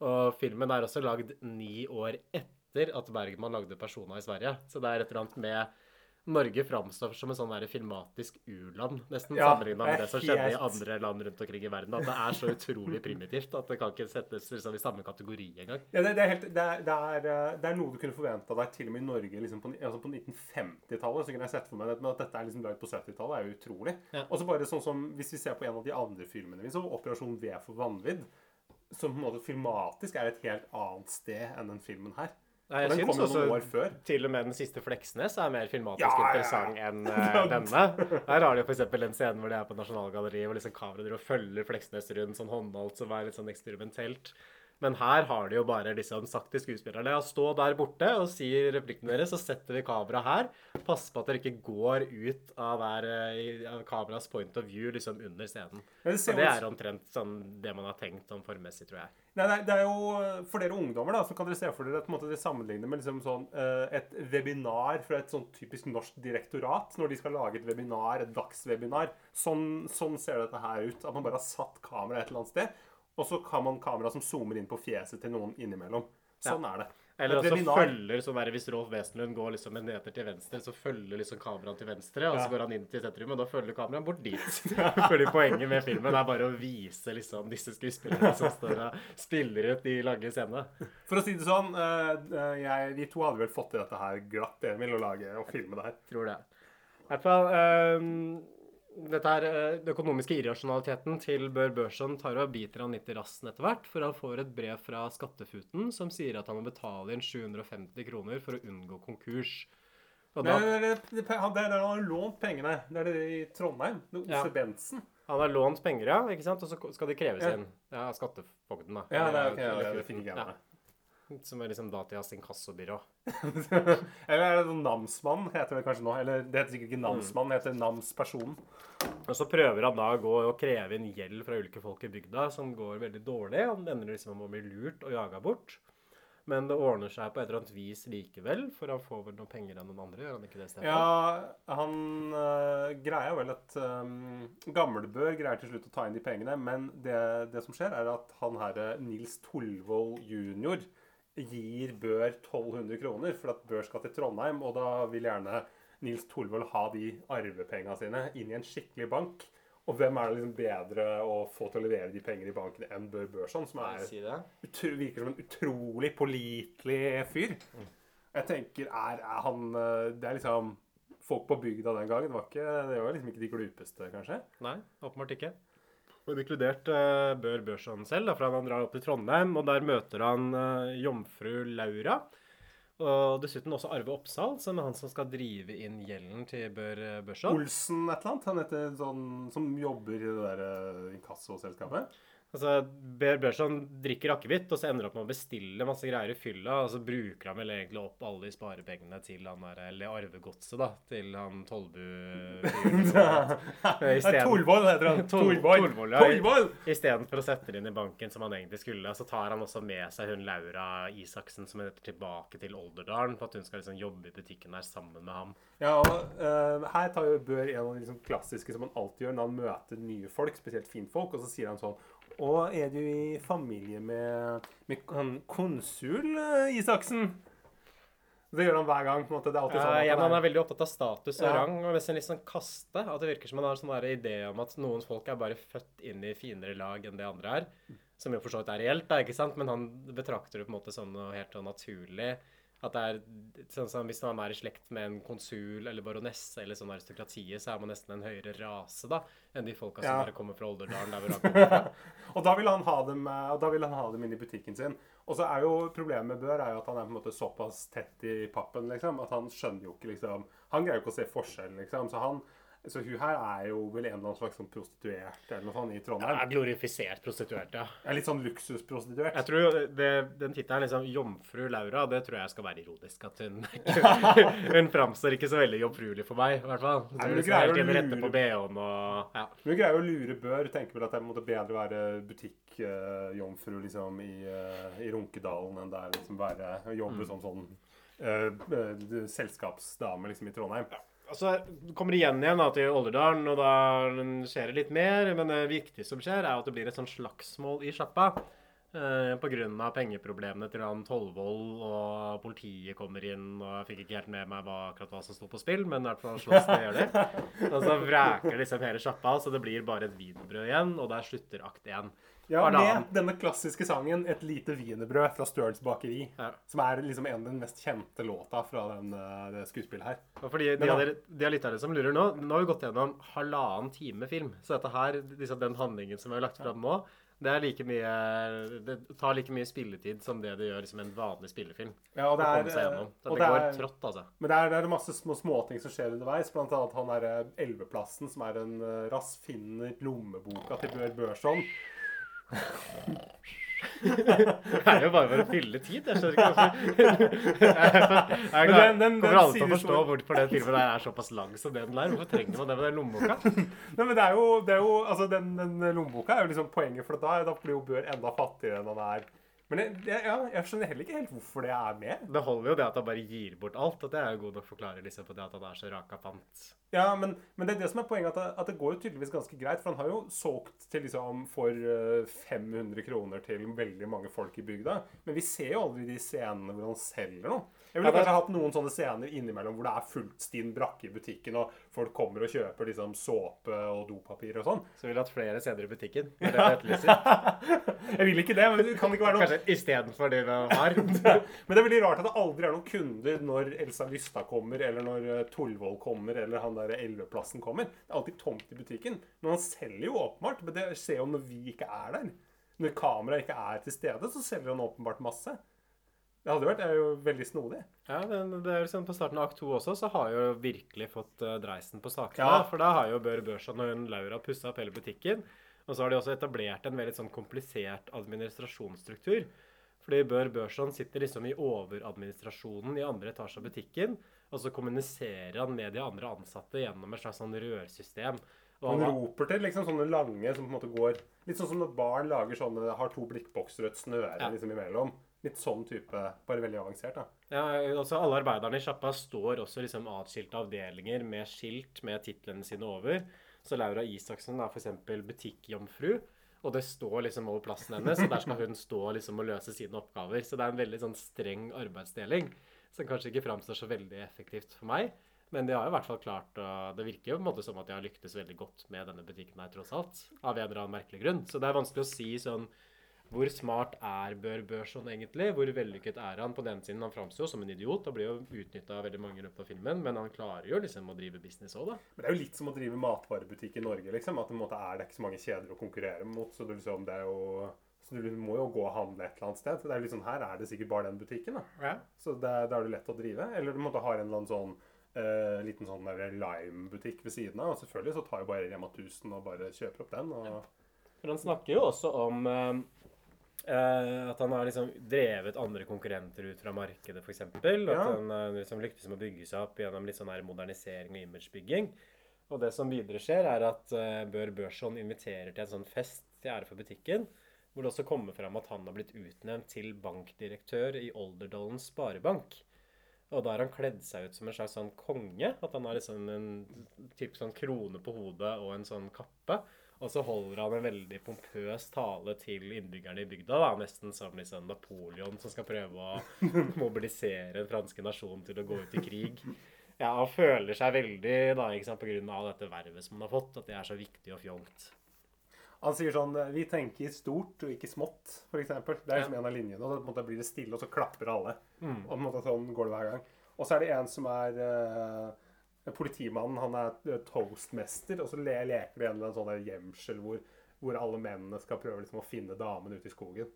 Og filmen er også lagd ni år etter at Bergman lagde Persona i Sverige. Så det er et eller annet med Norge framstår som en sånn der filmatisk u-land, nesten Ja, sammenligna med det som skjedde i andre land rundt omkring i verden. At det er så utrolig primitivt at det kan ikke settes liksom, i samme kategori engang. Ja, det, det, er helt, det, er, det, er, eh, det er noe du kunne forventa deg til og med i Norge liksom på, altså på 1950-tallet. Så kunne jeg sett for meg det, men at dette er liksom lagd på 70-tallet, er jo utrolig. Ja. Og så bare sånn som Hvis vi ser på en av de andre filmene vi så, 'Operasjon V for vanvidd', som på en måte filmatisk er et helt annet sted enn den filmen her. Nei, jeg syns også til og med den siste Fleksnes er mer filmatisk Ja, interessant enn uh, denne. Her har de f.eks. en scene hvor de er på Nasjonalgalleriet, hvor liksom kameraet følger Fleksnes rundt sånn håndholdt, som er litt sånn eksperimentelt. Men her har de jo bare liksom sagt til skuespillerne å stå der borte og si replikkene deres, så setter vi kamera her. Pass på at dere ikke går ut av, der, eh, av kameras point of view liksom under scenen. Det det er omtrent sånn det man har tenkt sånn formmessig, tror jeg. Nei, er, det er jo For dere ungdommer da, så kan dere se for dere at det sammenligner med liksom sånn, eh, et webinar fra et sånn typisk norsk direktorat. Når de skal lage et webinar, et dagswebinar. Sånn, sånn ser dette her ut. At man bare har satt kamera et eller annet sted. Og så har man kamera som zoomer inn på fjeset til noen innimellom. Sånn er det. Eller også webinar- følger som er Hvis Rolf Wesenlund går liksom en meter til venstre, så følger liksom kameraet til venstre, og så går han inn til sentrum, og da følger kameraet bort dit. Fordi poenget med filmen er bare å vise liksom disse skuespillerne som står og spiller ut de lange scenene. For å si det sånn, eh, eh, jeg, vi to hadde vel fått til dette her glatt, Emil, å lage og filme det her. Tror det. I hvert fall ehm, dette her, eh, Den økonomiske irrasjonaliteten til Bør Børson tar og biter han litt i rassen etter hvert, for han får et brev fra Skattefuten som sier at han må betale inn 750 kroner for å unngå konkurs. Og Det da, er det, det, det er han har lånt pengene. Det er det i Trondheim. Det Ose Ja. Bensen. Han har lånt penger, ja, ikke sant? og så skal de kreves Ja. inn. Ja, Skattefogden, da. Ja, det er ok. Eller Ja, det fikk jeg ja, med Som er liksom datidas inkassobyrå. Eller er det noen namsmann, heter det kanskje nå? Eller det heter sikkert ikke namsmann, det heter namsperson. Og så prøver han da å gå og kreve inn gjeld fra ulike folk i bygda, som går veldig dårlig. Han ender liksom med å bli lurt og jaga bort. Men det ordner seg på et eller annet vis likevel, for han får vel noen penger av noen andre? Gjør han ikke det, Stefan? Ja, han øh, greier vel at øh, Gamlebø greier til slutt å ta inn de pengene, men det, det som skjer, er at han her eh, Nils Tolvold jr. gir Bør 1200 kroner for at Bør skal til Trondheim, og da vil gjerne Nils Thorvold ha de arvepengene sine inn i en skikkelig bank. Og hvem er det liksom bedre å få til å levere de pengene i banken enn Bør Børson, som er Si virker som en utrolig pålitelig fyr. Jeg tenker, er, er han eh, Det er liksom folk på bygda den gangen. Det var, ikke, det var liksom ikke de glupeste, kanskje. Nei, åpenbart ikke. Og inkludert uh, Bør Børson selv, da, for han drar opp til Trondheim, og der møter han eh, jomfru Laura. Og dessuten også Arve Oppsal, som er han som skal drive inn gjelden til Bør eh, Børson. Olsen et eller annet. Han heter sånn som jobber i det der inkassoselskapet. Altså, Bør Børson drikker akevitt, og så ender opp med å bestille masse greier i fylla, og så bruker han vel egentlig opp alle de sparepengene til han der, eller arvegodset, da, til han Tollbu-fyren. Nei, Torvold heter han. Tol- Torvold. Torvold, ja. Istedenfor å sette det inn i banken, som han egentlig skulle, så tar han også med seg hun Laura Isaksen, som heter tilbake til Olderdalen, for at hun skal liksom jobbe i butikken der sammen med ham. Ja, og uh, Her tar jo Bør en av de liksom klassiske som han alltid gjør når han møter nye folk, spesielt finfolk, og så sier han sånn Å, er du i familie med, med han konsul eh, Isaksen? Det gjør han hver gang. på en måte. Det er alltid sånn Ja, at igjen, han han er, veldig opptatt av status og Ja. rang, og nesten litt sånn kaste. At det virker som han har sånn idé om at noen folk er bare født inn i finere lag enn det andre er. Som jo for så vidt er reelt, da, ikke sant? men han betrakter det på en måte som noe helt sånn naturlig. At det er sånn som Hvis man er i slekt med en konsul eller baronesse eller sånn aristokratiet, så er man nesten en høyere rase da, enn de folka som bare kommer fra Olderdalen. og da vil han ha dem eh, og da vil han ha dem inn i butikken sin. Og så er jo problemet med Bør er jo at han er på en måte såpass tett i pappen liksom, at han skjønner jo ikke liksom Han greier jo ikke å se forskjellen. liksom. Så han så hun her er jo vel en eller annen slags sånn prostituert eller noe sånt i Trondheim. Ja, glorifisert prostituert, ja. ja litt sånn luksusprostituert. Jeg tror jo det, Den tittelen, liksom 'Jomfru Laura', det tror jeg skal være ironisk. At hun Hun framstår ikke så veldig jomfruelig for meg, i hvert fall. Så Nei, men hun du greier å lure- på BH-en og ja. Men hun greier jo å lure Bør. Tenker vel at det måtte bedre være butikkjomfru liksom, i, uh, i Runkedalen enn det er liksom være å jobbe Mm. som sånn uh, eh, selskapsdame liksom, i Trondheim. Og så kommer igjen igjen da, til Olderdalen, og da skjer det litt mer. Men det viktige som skjer, er at det blir et sånn slagsmål i sjappa. Eh, av pengeproblemene til han Tollvoll, og politiet kommer inn. Og jeg fikk ikke helt med meg hva, akkurat hva som sto på spill, men i hvert fall slåss det gjør de. Og så vræker liksom hele sjappa, så det blir bare et wienerbrød igjen, og der slutter akt én. Ja, med denne klassiske sangen 'Et lite wienerbrød' fra Størns bakeri. Ja. Som er liksom en av den mest kjente låta fra den, eh, det skuespillet her. Og fordi de, dere- de av lytterne som lurer nå, nå har vi gått gjennom halvannen time film. Så dette her, liksom den handlingen som vi har lagt fram nå, det like mye Det tar like mye spilletid som det det gjør som en vanlig spillefilm. Ja, og det er, og Det, går er- trått, altså. Men det er, det er masse små småting som skjer underveis. Blant annet han derre Elveplassen, som er en rass, finner lommeboka til Bør Børson. Det er jo bare for å fylle tid. Jeg skjønner ikke hvorfor Jeg, jeg, kommer aldri til å forstå hvorfor den filmen er såpass lang som det den er. Hvorfor trenger man det med den lommeboka? Nei, men det er jo, det er jo altså Den, den lommeboka er jo liksom poenget, for da, da blir jo Bør enda fattigere enn han er. Men jeg, jeg, ja, jeg skjønner heller ikke helt hvorfor det er med. Det holder jo det at han bare gir bort alt. At det er jo god nok forklaring liksom, på det at han er så rakafant. Ja, men, men det er det som er poenget, at det, at det går jo tydeligvis ganske greit. For han har jo solgt til liksom for eh, 500 kroner til veldig mange folk i bygda. Men vi ser jo aldri de scenene hvor han selger noe. Jeg ville kanskje hatt noen sånne scener innimellom hvor det er fullt stinn brakke i butikken, og folk kommer og kjøper liksom såpe og dopapir og sånn. Så vil jeg hatt flere scener i butikken. Det det jeg vil ikke det, men det kan ikke være noe Kanskje istedenfor det vi har. Men det er veldig rart at det aldri er noen kunder når Elsa Lystad kommer, eller når eh, Torvold kommer, eller han der Elveplassen kommer. Det er alltid tomt i butikken. Men han selger jo åpenbart. Men det skjer jo når vi ikke er der. Når kameraet ikke er til stede, så selger han åpenbart masse. Det hadde vært det er jo veldig snodig. Ja, men det er liksom På starten av akt to også, så har jo virkelig fått uh, dreisen på sakene. Ja. For da har jo Bør Børson og Laura pussa opp hele butikken. Og så har de også etablert en veldig sånn komplisert administrasjonsstruktur. Fordi Bør Børson sitter liksom i overadministrasjonen i andre etasje av butikken. Og så kommuniserer han med de andre ansatte gjennom et slags sånn rørsystem. Og han, roper til liksom sånne lange som på en måte går Litt sånn som når barn lager sånne har to blikkbokser og et snøre Ja. liksom imellom. Litt sånn type, bare veldig avansert, da. Ja, altså Alle arbeiderne i sjappa står også liksom atskilte avdelinger med skilt med titlene sine over. Så Laura Isaksen er f.eks. butikkjomfru. Og det står liksom over plassen hennes, og der skal hun stå liksom og løse sine oppgaver. Så det er en veldig sånn streng arbeidsdeling som kanskje ikke framstår så veldig effektivt for meg. Men de har i hvert fall klart og Det virker jo på en måte som at de har lyktes veldig godt med denne butikken her, tross alt. Av en eller annen merkelig grunn. Så det er vanskelig å si sånn hvor smart er Bør Børson egentlig? Hvor vellykket er han? På den siden, Han framstår jo som en idiot og blir jo utnytta av veldig mange i løpet av filmen, men han klarer jo liksom å drive business òg, da. Men det er jo litt som å drive matvarebutikk i Norge, liksom. At det, på en måte er, det er ikke så mange kjeder å konkurrere mot. Så det, liksom, det er jo så du må jo gå og handle et eller annet sted. Så det er liksom, Her er det sikkert bare den butikken. da. Så det, da er det lett å drive. Eller du måtte ha en eller annen sånn eh, liten sånn Lime-butikk ved siden av. Og selvfølgelig så tar jo bare Rema 1000 og bare kjøper opp den. og... For han snakker jo også om eh, eh, at han har liksom drevet andre konkurrenter ut fra markedet, f.eks. At Ja. han eh, liksom lyktes med å bygge seg opp gjennom litt sånn her modernisering og imagebygging. Og det som videre skjer, er at eh, Bør Børson inviterer til en sånn fest til ære for butikken, hvor det også kommer fram at han har blitt utnevnt til bankdirektør i Olderdalen Sparebank. Og da har han kledd seg ut som en slags sånn konge. At han har liksom en type sånn krone på hodet og en sånn kappe. Og så holder han en veldig pompøs tale til innbyggerne i bygda, da, nesten som liksom Napoleon som skal prøve å mobilisere den franske nasjonen til å gå ut i krig. Ja, Han føler seg veldig, da, ikke sant, av dette vervet som han har fått, at det er så viktig og fjongt. Han sier sånn Vi tenker stort og ikke smått, f.eks. Det er liksom Ja. en av linjene. Og så måte blir det stille, og så klapper alle. Mm. Og på en måte sånn går det hver gang. Og så er det en som er eh, Politimannen han er eh, toastmester, og så leker de en eller annen sånn gjemsel hvor, hvor alle mennene skal prøve liksom å finne damen ute i skogen.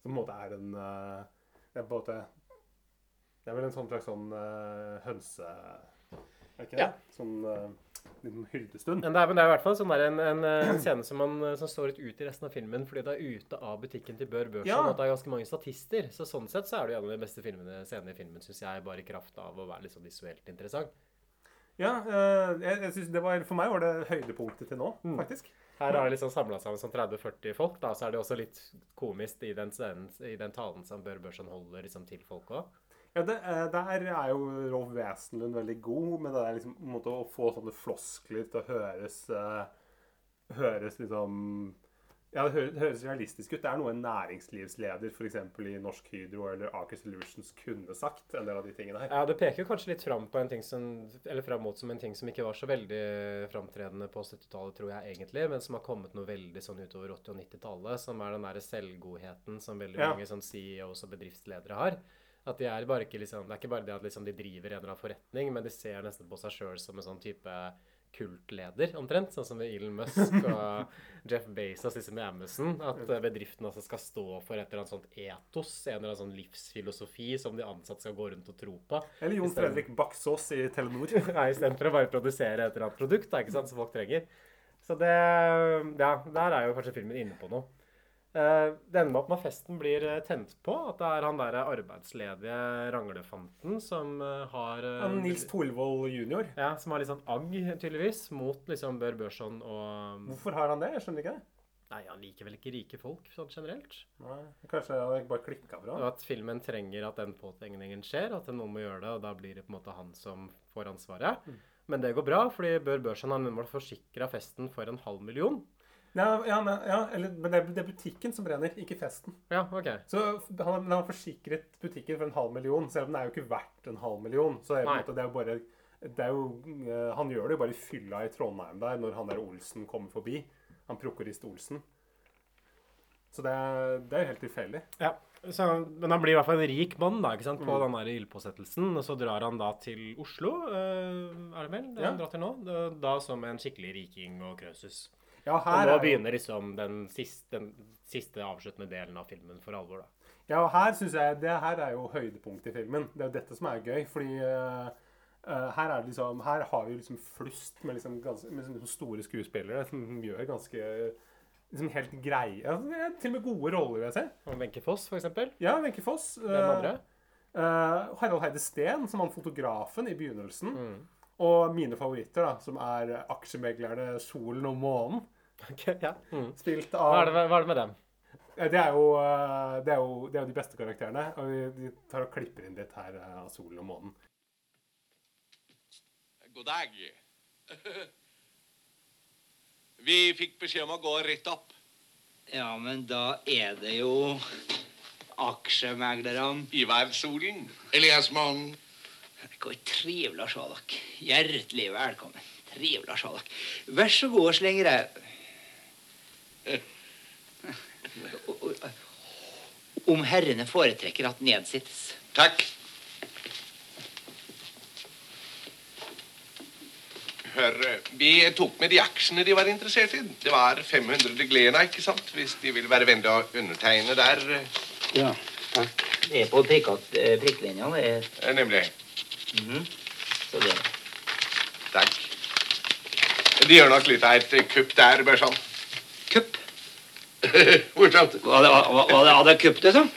Som på en måte er en eh, Det er på en måte Det er vel en sånn slags sånn eh, hønse... Er ikke det? Ja. Sånn liten hyrdestund. Men det er, men det er i hvert fall sånn en, en, en scene som, man, som står litt ut i resten av filmen, fordi det er ute av butikken til Bør Børson, Ja. og det er ganske mange statister. Så sånn sett så er det jo en av de beste filmene, scenene i filmen, syns jeg, bare i kraft av å være litt sånn visuelt interessant. Ja, eh, jeg, jeg synes det var, For meg var det høydepunktet til nå, Mm. faktisk. Her har det liksom samla sammen sånn 30-40 folk, da, så er det også litt komisk i den, scenen, i den talen som Bør Børson holder liksom, til folk òg. Ja, det, eh, Der er jo Rolf Wesenlund veldig god men det er liksom, en måte å få sånne floskler til å høres eh, Høres liksom Ja, det høres realistisk ut. Det er noe en næringslivsleder f.eks. i Norsk Hydro eller Aker Solutions kunne sagt. En del av de tingene her. Ja, det peker kanskje litt fram på en ting som Eller fram mot som en ting som ikke var så veldig framtredende på 70-tallet, tror jeg egentlig, men som har kommet noe veldig sånn utover 80- og 90-tallet, som er den derre selvgodheten som veldig Ja. mange sånn CEOs og bedriftsledere har. At de er bare ikke liksom Det er ikke bare det at liksom de driver en eller annen forretning, men de ser nesten på seg sjøl som en sånn type kultleder, omtrent. Sånn som med Elon Musk og Jeff Bezos liksom i Amazon. At bedriften altså skal stå for et eller annet sånt etos, en eller annen sånn livsfilosofi som de ansatte skal gå rundt og tro på. Eller Jon Fredrik Baksås i Telenor. Nei, istedenfor å bare produsere et eller annet produkt da, ikke sant, som folk trenger. Så det Ja, der er jo kanskje filmen inne på noe. Eh, det ender med at når festen blir eh, tent på, at det er han der arbeidsledige ranglefanten som eh, har Han Nils Thorvold jr. Ja, som har litt sånn agg, tydeligvis, mot liksom Bør Børson og Hvorfor har han det? Jeg skjønner ikke det. Nei, han liker vel ikke rike folk, sånn generelt. Nei, Kanskje han bare klikka fra? Og at filmen trenger at den påtegningen skjer, at noen må gjøre det, og da blir det på en måte han som får ansvaret. Men det går bra, fordi Bør Børson har nemlig forsikra festen for en halv million. Ja, ja, ja eller, men det, er, butikken som brenner, ikke festen. Ja, ok. Så han, han har forsikret butikken for en halv million, selv om den er jo ikke verdt en halv million. Så det er, måte, det er jo bare det er jo, eh, Han gjør det jo bare i fylla i Trondheim der, når han der Olsen kommer forbi. Han prokurist Olsen. Så det er, det er jo helt tilfeldig. Ja, så, men han blir i hvert fall en rik mann da, ikke sant, på Mm. den der ildpåsettelsen. Og så drar han da til Oslo, eh, er det vel? Det Ja. han drar til nå. Da som en skikkelig riking og krøsus. Ja, Og nå er begynner liksom den siste, den siste avsluttende delen av filmen for alvor, da. Ja, og her synes jeg Det her er jo høydepunktet i filmen. Det er jo dette som er gøy. Fordi uh, eh, her er liksom Her har vi liksom flust med liksom, ganske, med liksom store skuespillere som gjør ganske liksom helt greie Til og med gode roller, vil jeg si. Og Wenche Foss, for eksempel. Ja, Wenche Foss. Hvem eh, andre? Uh, Harald Heide Steen, som han fotografen i begynnelsen. Mm. Og mine favoritter, da, som er aksjemeglerne Solen og Månen. Ok, ja. Mm. Spilt Hva, er det, hva er det med dem? Det er, jo, eh, det, er jo, det er jo de beste karakterene. Og vi- de tar og klipper inn litt her eh, av solen og månen. God dag. Vi fikk beskjed om å gå rett opp. Ja, men da er det jo aksjemeglerne. Ivar Solen. Elias Mann. Hvor trivelig å se dere. Hjertelig velkommen. Trivelig å se dere. Vær så god og sleng ræv. Om herrene foretrekker at nedsittes. Takk. Hør, vi tok med de aksjene de var interessert i. Det var 500 glena, ikke sant? Hvis de vil være vennlige å undertegne der. Ja, takk. Det er på eh, prikklinja, det er Nemlig. Nemlig. -hmm. Så det Takk. De gjør nok litt av et kupp der, Børson. Kupp? Morsomt. Var det, var, var det, det, sånn?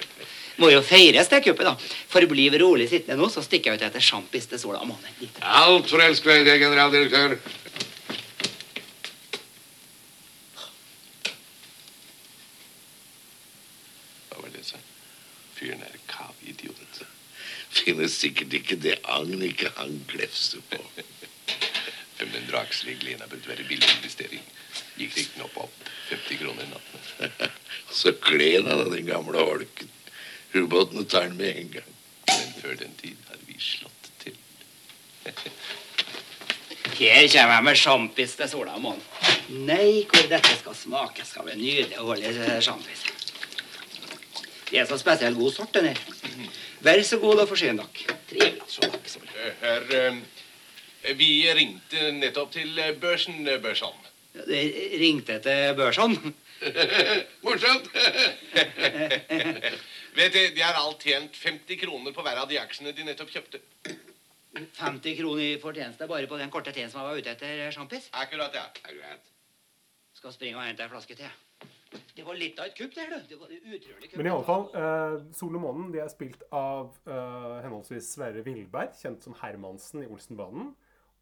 Må jo feires, det kuppet, da. Forblir vi rolig sittende nå, så stikker jeg ut etter sjampis til sola. Altfor elskverdig, generaldirektør. Hva var det, sa Fyren er kavidiot. Finnes sikkert ikke det agn ikke han glefser på. 500 aksjer i Glena burde være billig investering. Gikk riktignok opp 50 kroner i natten. Så kle han av den gamle holken. Ubåtene tar den med en gang. Men før den tid har vi slått til. Her kommer jeg med sjampis til sola og månen. Nei, hvor dette skal smake, skal bli nydelig å holde sjampis. Det er så spesielt god sort, den her. Vær så god og forsyn dere. Trivelig så bra. Hør, eh, vi ringte nettopp til eh, børsen, eh, Børson. Det ringte til børsene. Morsomt. Vet du, de har alt tjent 50 kroner på hver av de aksjene de nettopp kjøpte. 50 kroner i fortjeneste bare på den korte tiden som jeg var ute etter sjampis. Akkurat, ja. Akkurat. Skal springe og hente en flaske te. Det var litt av et kupp, det her, du. Det var utrolig kupp. Men i alle fall, eh, Sol og månen de er spilt av uh, henholdsvis Sverre Villberg, kjent som Hermansen i Olsenbanen,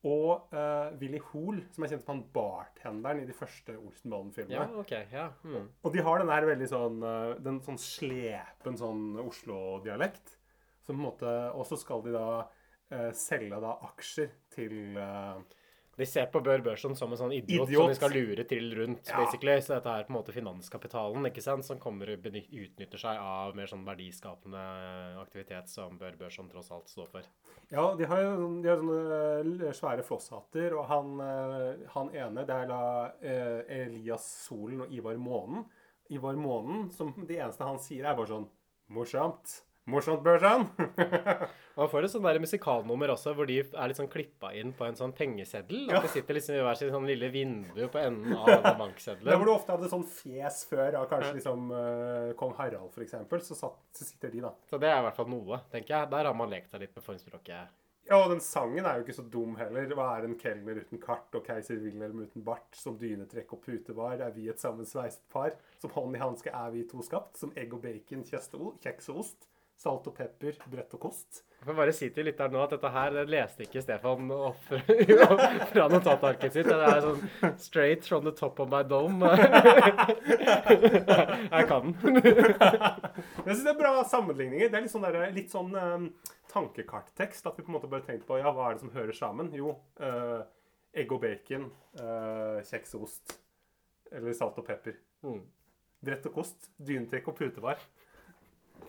og uh, Willy Hoel, som er kjent som han bartenderen i de første Olsenballen-filmene. Ja, ok, ja. Mm. Og de har den der veldig sånn eh, Den sånn slepen sånn Oslo-dialekt. Og så skal de da uh, selge da aksjer til eh, De ser på Bør Børson som en sånn idiot, Idiot. som de skal lure til rundt, Ja. basically. Så dette er på en måte finanskapitalen, ikke sant, som kommer og utnytter seg av mer sånn verdiskapende aktivitet som Bør Børson tross alt står for. Ja, de har jo de har sånne eh, svære flosshatter, og han, eh, han ene, det er da eh, Elias Solen og Ivar Månen. Ivar Månen, som det eneste han sier, er bare sånn Morsomt. Morsomt, Børsan. Man får et sånn der musikalnummer også, hvor de er litt sånn klippa inn på en sånn pengeseddel. At de sitter liksom i hver sin sånn lille vindu på enden av bankseddelen. Der hvor du ofte hadde sånn fjes før av kanskje liksom uh, kong Harald, eksempel, så, satt, så sitter de, da. Så det er i hvert fall noe, tenker jeg. Der har man lekt seg litt med formspråket. Ja, og den sangen er jo ikke så dum heller. Hva er en kelner uten kart og keiser Wilhelm uten bart? Som dynetrekk og putevar er vi et sammensveiset par. Som hånd i hanske er vi to skapt. Som egg og bacon, kjeks og ost. Salt og pepper, brett og kost. Jeg får bare si til lytteren nå at dette her leste ikke Stefan opp fra notatarket sitt. Det er sånn straight from the top of my dome. Jeg kan den. Jeg synes det er bra sammenligninger. Det er litt sånn, der, litt sånn um, tankekarttekst. At vi på en måte bare tenkte på ja, hva er det som hører sammen? Jo, uh, egg og bacon, uh, kjeks og ost. Eller salt og pepper. Mm. Brett og kost. Dynetrekk og putevar.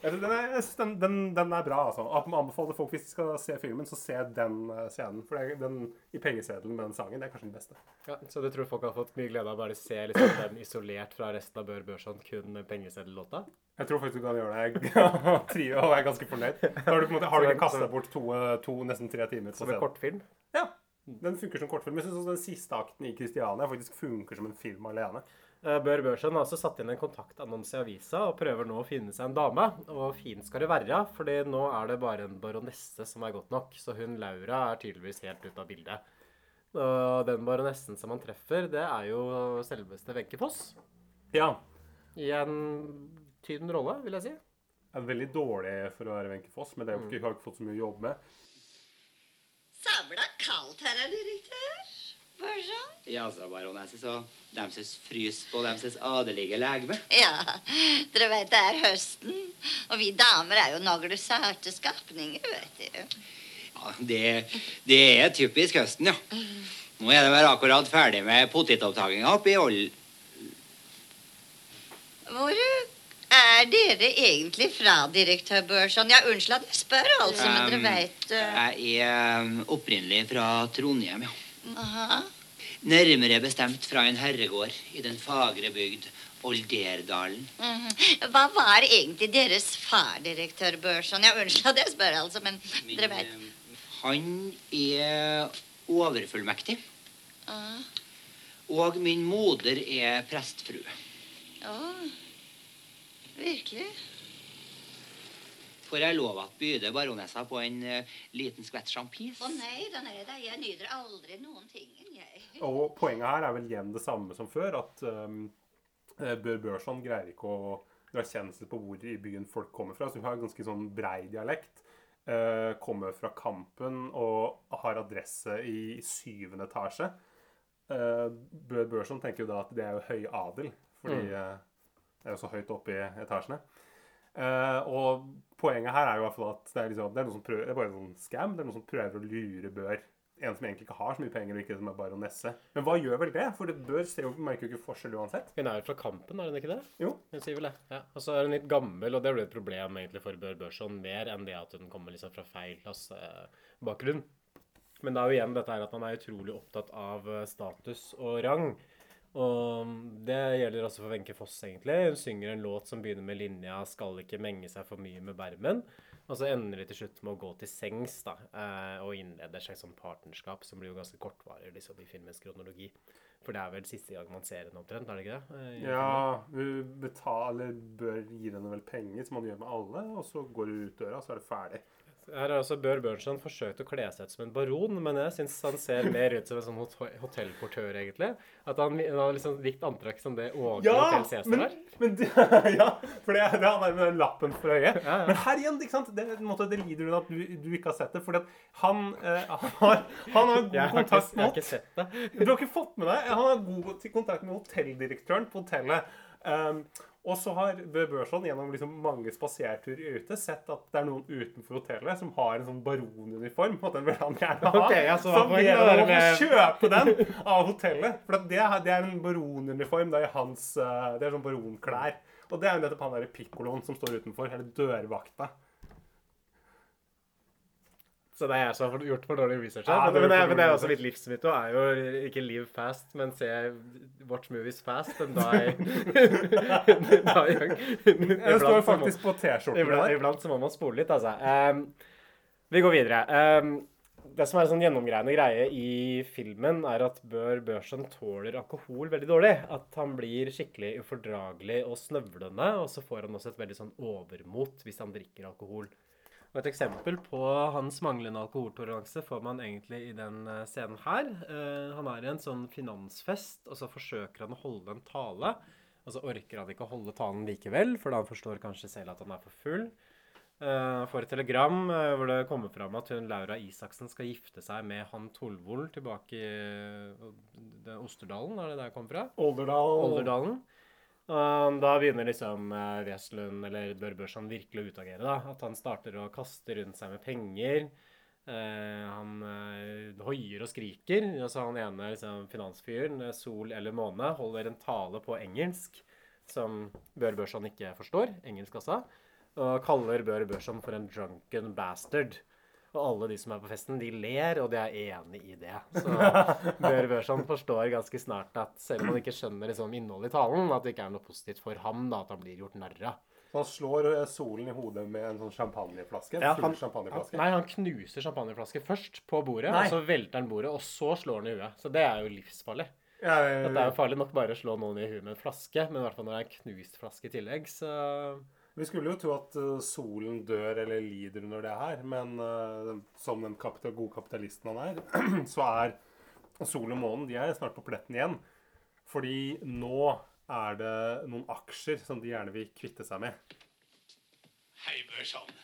Den er, jeg synes den, den, den er bra, altså. At man anbefaler folk hvis de skal se filmen, så se den eh, scenen. For det er den i pengeseddelen med den sangen, det er kanskje den beste. Ja, så du tror folk har fått mye glede av å bare se liksom den isolert fra resten av Bør Børson kun pengeseddellåta? Jeg tror faktisk du kan gjøre det. Jeg Trive og være ganske fornøyd. Da har du, måte, har du ikke kasta bort to, eh, to, nesten tre timer Som en kortfilm? Ja. Den funker som kortfilm. Jeg synes også den siste akten i Kristiania faktisk funker som en film alene. Eh, Bør Børson har også satt inn en kontaktannonse i avisa og prøver nå å finne seg en dame. Og fint skal det være, fordi nå er det bare en baronesse som er godt nok. Så hun Laura er tydeligvis helt ute av bildet. Og den baronessen som han treffer, det er jo selveste Wenche Foss. Ja. I en tynn rolle, vil jeg si. Er veldig dårlig for å være Wenche Foss, men det er jo ikke, hun har ikke fått så mye å jobbe med. Sabla kaldt, her, er det Ja, sa baronesse, så deres frys på deres adelige legeme. Ja, dere vet det er høsten, og vi damer er jo naglesarte skapninger, vet du. Ja, det, det er typisk høsten, ja. Nå er de vel akkurat ferdig med potetopptakinga oppe i Oll... Hvor er dere egentlig fra, direktør Børson? Ja, unnskyld at jeg spør, altså, men dere veit uh... Jeg er um, opprinnelig fra Trondheim, ja. Aha. Nærmere bestemt fra en herregård i den fagre bygd Olderdalen. Mhm. Hva var egentlig deres far, direktør Børson? Ja, unnskyld at jeg spør, altså, men dere vet. Han er overfullmektig, Ah. og min moder er prestfrue. Å, virkelig? Får jeg lov at byde baronessa på en uh, liten skvett sjampis? Å nei da, nei da, jeg nyter aldri noen ting, jeg. Og poenget her er vel igjen det samme som før, at um, eh, Bør Børson greier ikke å dra kjensel på hvor i byen folk kommer fra. Så hun har ganske sånn brei dialekt. Uh, kommer fra Kampen og har adresse i syvende etasje. Uh, Bør Børson tenker jo da at det er jo høy adel, fordi Mm. det er jo så høyt oppe i etasjene. Eh, og poenget her er jo i hvert fall at det er, liksom, det er noen som prøver, det er bare en sånn scam. Det er noen som prøver å lure Bør. En som egentlig ikke har så mye penger, og ikke som er baronesse. Men hva gjør vel det? For det Bør ser jo, merker jo ikke forskjell uansett. Hun er jo fra Kampen, er hun ikke det? Jo. Hun sier vel det. Ja. Og så er hun litt gammel, og det blir et problem egentlig for Bør Børson, mer enn det at hun kommer liksom fra feil klassebakgrunn. Men det er jo igjen dette her at han er utrolig opptatt av eh, status og rang. Og det gjelder også for Wenche Foss, egentlig. Hun synger en låt som begynner med linja 'Skal ikke menge seg for mye med bermen'. Og så ender de til slutt med å gå til sengs da, eh, og innleder seg som partnerskap, som blir jo ganske kortvarig liksom, i filmens kronologi. For det er vel siste gang man ser henne omtrent, er det ikke det? Eh, i? Ja, hun betaler, bør gi henne vel penger, som man gjør med alle, og så går hun ut døra, så er det ferdig. Her har altså Bør Børnson forsøkt å kle seg ut som en baron, men jeg syns han ser mer ut som en sånn hot hotellportør, egentlig. At han, han har liksom likt antrekk som det Åge Hotell Cæsar men, har. men ja, for det, det han er med den lappen for øyet. Men her igjen, ikke sant? Det, måte, det lider hun at du, du ikke har sett det. Fordi at han, eh, har, han har god kontakt har ikke- kontakt jeg har ikke sett det. Du har ikke fått med deg? Han har god kontakt med hotelldirektøren på hotellet. Um, og så har Bø Børson gjennom liksom mange spaserturer ute sett at det er noen utenfor hotellet som har en sånn baronuniform. Og den vil han gjerne ha. Okay, så han ber om å med- kjøpe den av hotellet. For det, er- det er en baronuniform. Det er hans uh, Det er sånn baronklær. Og det er jo nettopp han derre pikkoloen som står utenfor. Eller dørvakta. Så det er jeg som har gjort for dårlig research. Ja, men, men, det, men det er også litt livsmotto er jo ikke live fast, men se watch movies fast and die, die young. Det står faktisk på T-skjorten Iblant, der. iblant så må man spole litt, altså. Um, vi går videre. Um, det som er en sånn gjennomgreiende greie i filmen, er at Bør Børson tåler alkohol veldig dårlig. At han blir skikkelig ufordragelig og snøvlende, og så får han også et veldig sånn overmot hvis han drikker alkohol. Og Et eksempel på hans manglende alkoholtoleranse får man egentlig i den eh, scenen her. Eh, han er i en sånn finansfest, og så forsøker han å holde en tale. Og så orker han ikke å holde talen likevel, for da han forstår kanskje selv at han er for full. Uh, får et telegram uh, hvor det kommer fram at hun Laura Isaksen skal gifte seg med han Tolvold tilbake i Osterdalen, er det der jeg kommer fra? Olderdalen. Olderdalen. Da begynner liksom uh, Weslund, eller Bør Børson, virkelig å utagere. da. At han starter å kaste rundt seg med penger. Eh, han eh, hoier og skriker. Og så han ene liksom, finansfyren, eh, Sol eller Måne, holder en tale på engelsk som Bør Børson ikke forstår. Engelsk også. Og kaller Bør Børson for en drunken bastard. Og alle de som er på festen, de ler, og de er enig i det. Så Bør Børson forstår ganske snart at selv om han ikke skjønner liksom, innholdet i talen, at det ikke er noe positivt for ham da, at han blir gjort narr av. Så han slår eh, solen i hodet med en sånn champagneflaske. Ja, han- champagneflaske. Nei, han knuser champagneflaske først på bordet, Nei. og så velter han bordet, og så slår han i huet. Så det er jo livsfarlig. Ja, ja, ja. Det er jo farlig nok bare å slå noen i huet med en flaske, men i hvert fall når det er en knust flaske i tillegg, så Vi skulle jo tro at eh, solen dør eller lider under det her, men uh, som den kapital gode kapitalisten han er, så er solen og månen de er snart på pletten igjen. Fordi nå er det noen aksjer som de gjerne vil kvitte seg med. Hei, Børson.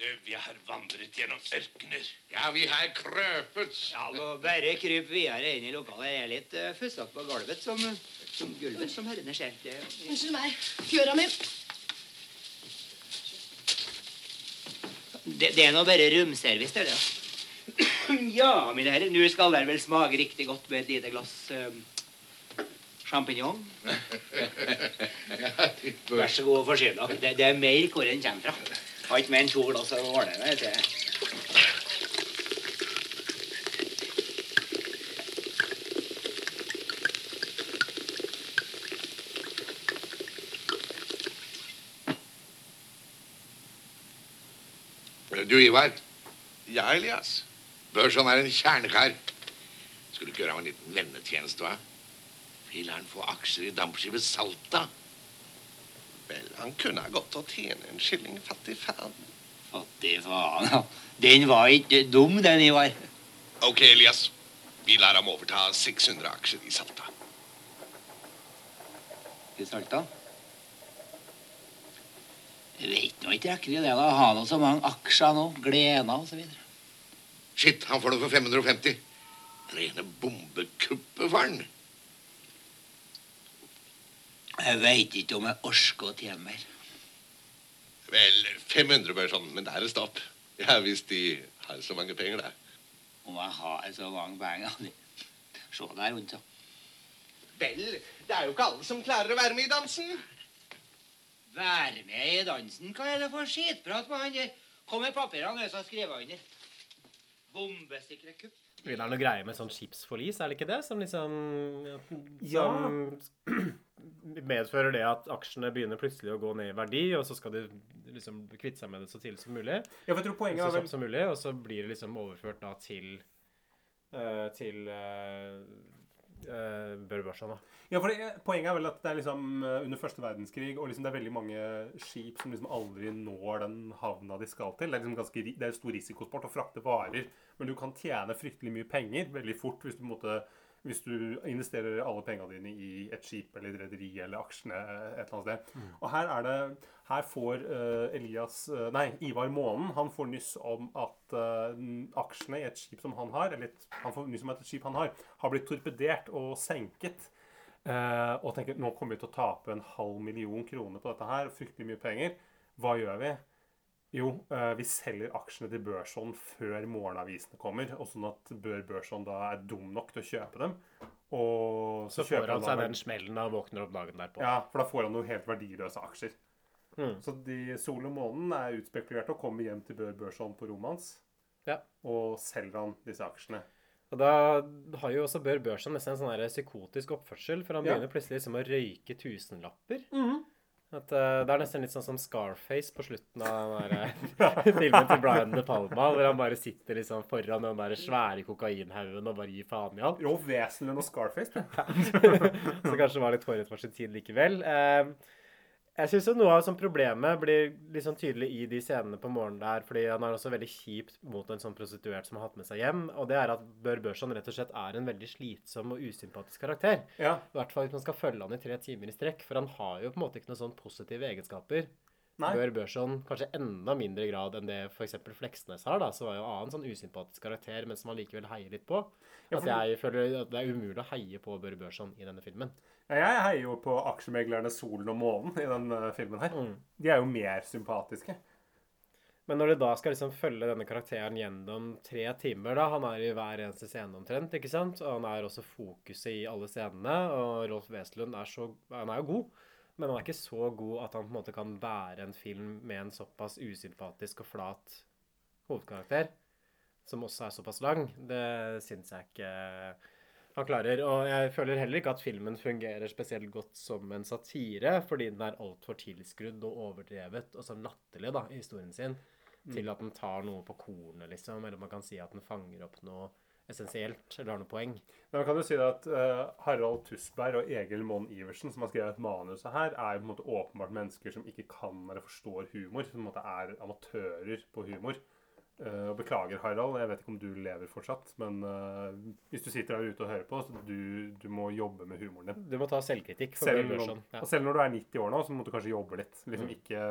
Du, vi har vandret gjennom ørkener. Ja, vi har krøpet. Ja, må bare kryp videre inn i lokalet. Jeg er litt uh, fussete på gulvet, som, som gulvet, som herrene ser. Unnskyld meg. Fjøra mi. Det, det er nå bare romservice, det. er det. Ja, mine herrer, nå skal dere vel smake riktig godt med et lite glass uh, sjampinjong. Vær så god og forsyn dere. Det, det er mer hvor den kommer fra. Har ikke mer enn to glass å ordne Du, Ivar. Ja, Elias. Børson er en kjernekar. Skulle ikke gjøre ham en liten vennetjeneste, hva? Vil han få aksjer i dampskipet Salta? Vel, han kunne ha gått og tjene en skilling fattig faen. Fattig faen, ja. Den var ikke dum, den, Ivar. Ok, Elias. Vi lar ham overta 600 aksjer i Salta. I Salta? Jeg vet nå ikke rekker det da, ha noe så mange aksjer nå, Glena og så videre. Shit, han får det for 550. Rene bombekuppet faren. Jeg vet ikke om jeg orsker å tjene mer. Vel, 500 Børson, men det er stopp. Ja, hvis de har så mange penger, da. Om jeg har så mange penger. Se der rundt, så. Vel, det er jo ikke alle som klarer å være med i dansen. Være med i dansen? Hva er det for skitprat med han der? Kom med papirene, så skriver jeg under. Bombesikre kupp. Vil det være noe greie med sånn skipsforlis, er det ikke det? Som liksom Ja. Som medfører det at aksjene begynner plutselig å gå ned i verdi, og så skal de liksom kvitte seg med det så tidlig som mulig. Ja, for jeg tror poenget så er kjapt som mulig, og så blir det liksom overført da til eh, til uh, uh, Børbørsen, da. Ja, for det, Poenget er vel at det er liksom eh, under første verdenskrig, og liksom det er veldig mange skip som liksom aldri når den havna de skal til. Det er liksom ganske, det er stor risikosport å frakte varer, men du kan tjene fryktelig mye penger veldig fort hvis du, på en måte, hvis du investerer alle pengene dine i et skip eller et rederi eller aksjene et eller annet sted. Mm. Og her er det Her får eh, Elias eh, Nei, Ivar Månen han får nyss om at eh, aksjene i et skip som han har, eller han får nyss om at et skip han har, har blitt torpedert og senket. Og tenker nå kommer vi til å tape en halv million kroner på dette her. Fryktelig mye penger. Hva gjør vi? Jo, eh, vi selger aksjene til Børson før morgenavisene kommer. Og sånn at Bør Børson da er dum nok til å kjøpe dem. Og Så så får han seg den smellen og han våkner opp dagen derpå. Ja, for da får han noen helt verdiløse aksjer. Mm. Så de Sol og månen er utspekulert og kommer hjem til Bør Børson på rommet hans. Ja. Og selger han disse aksjene. Og da har jo også Bør Børson nesten en sånn psykotisk oppførsel, for han Ja. begynner plutselig liksom å røyke tusenlapper. Mhm. At, uh, det er nesten litt sånn som Scarface på slutten av den der, eh, filmen til Brian De Palma, hvor han bare sitter liksom foran den der svære kokainhaugen og bare gir faen i alt. Jo, vesentlig noe Scarface, tror Så kanskje var litt forut for sin tid likevel. Eh, jeg syns noe av sånn problemet blir litt sånn tydelig i de scenene på morgenen der, fordi han er også veldig kjipt mot en sånn prostituert som har hatt med seg hjem. Og det er at Bør Børson rett og slett er en veldig slitsom og usympatisk karakter. Ja. I hvert fall hvis man skal følge han i tre timer i strekk, for han har jo på en måte ikke noen sånn positive egenskaper. Nei. Bør Børson kanskje enda mindre grad enn det f.eks. Fleksnes har, da, så var jo annen sånn usympatisk karakter, men som man likevel heier litt på. Ja, At jeg føler at det er umulig å heie på Bør Børson i denne filmen. Ja, Jeg heier jo på aksjemeglerne Solen og Månen i denne filmen her. Mm. De er jo mer sympatiske. Men når du da skal liksom følge denne karakteren gjennom tre timer da, Han er i hver eneste scene omtrent, ikke sant? Og han er også fokuset i alle scenene. Og Rolf Wesenlund er så Han er jo god, men han er ikke så god at han på en måte kan bære en film med en såpass usympatisk og flat hovedkarakter, som også er såpass lang. Det syns jeg ikke han klarer. Og jeg føler heller ikke at filmen fungerer spesielt godt som en satire, fordi den er altfor tilskrudd og overdrevet og så latterlig da, i historien sin, Mm. til at den tar noe på kornet, liksom. Eller man kan si at den fanger opp noe essensielt, eller har noe poeng. Men man kan jo si det at uh, Harald Tusberg og Egil Monn Iversen, som har skrevet manuset her, er jo på en måte åpenbart mennesker som ikke kan eller forstår humor. Som på en måte er amatører på humor. Uh, og beklager, Harald, jeg vet ikke om du lever fortsatt, men uh, hvis du sitter der ute og hører på, så du, du må jobbe med humoren din. Du må ta selvkritikk Selv, Børson, ja. Selv når du er 90 år nå, så må du kanskje jobbe litt. Liksom Mm. ikke,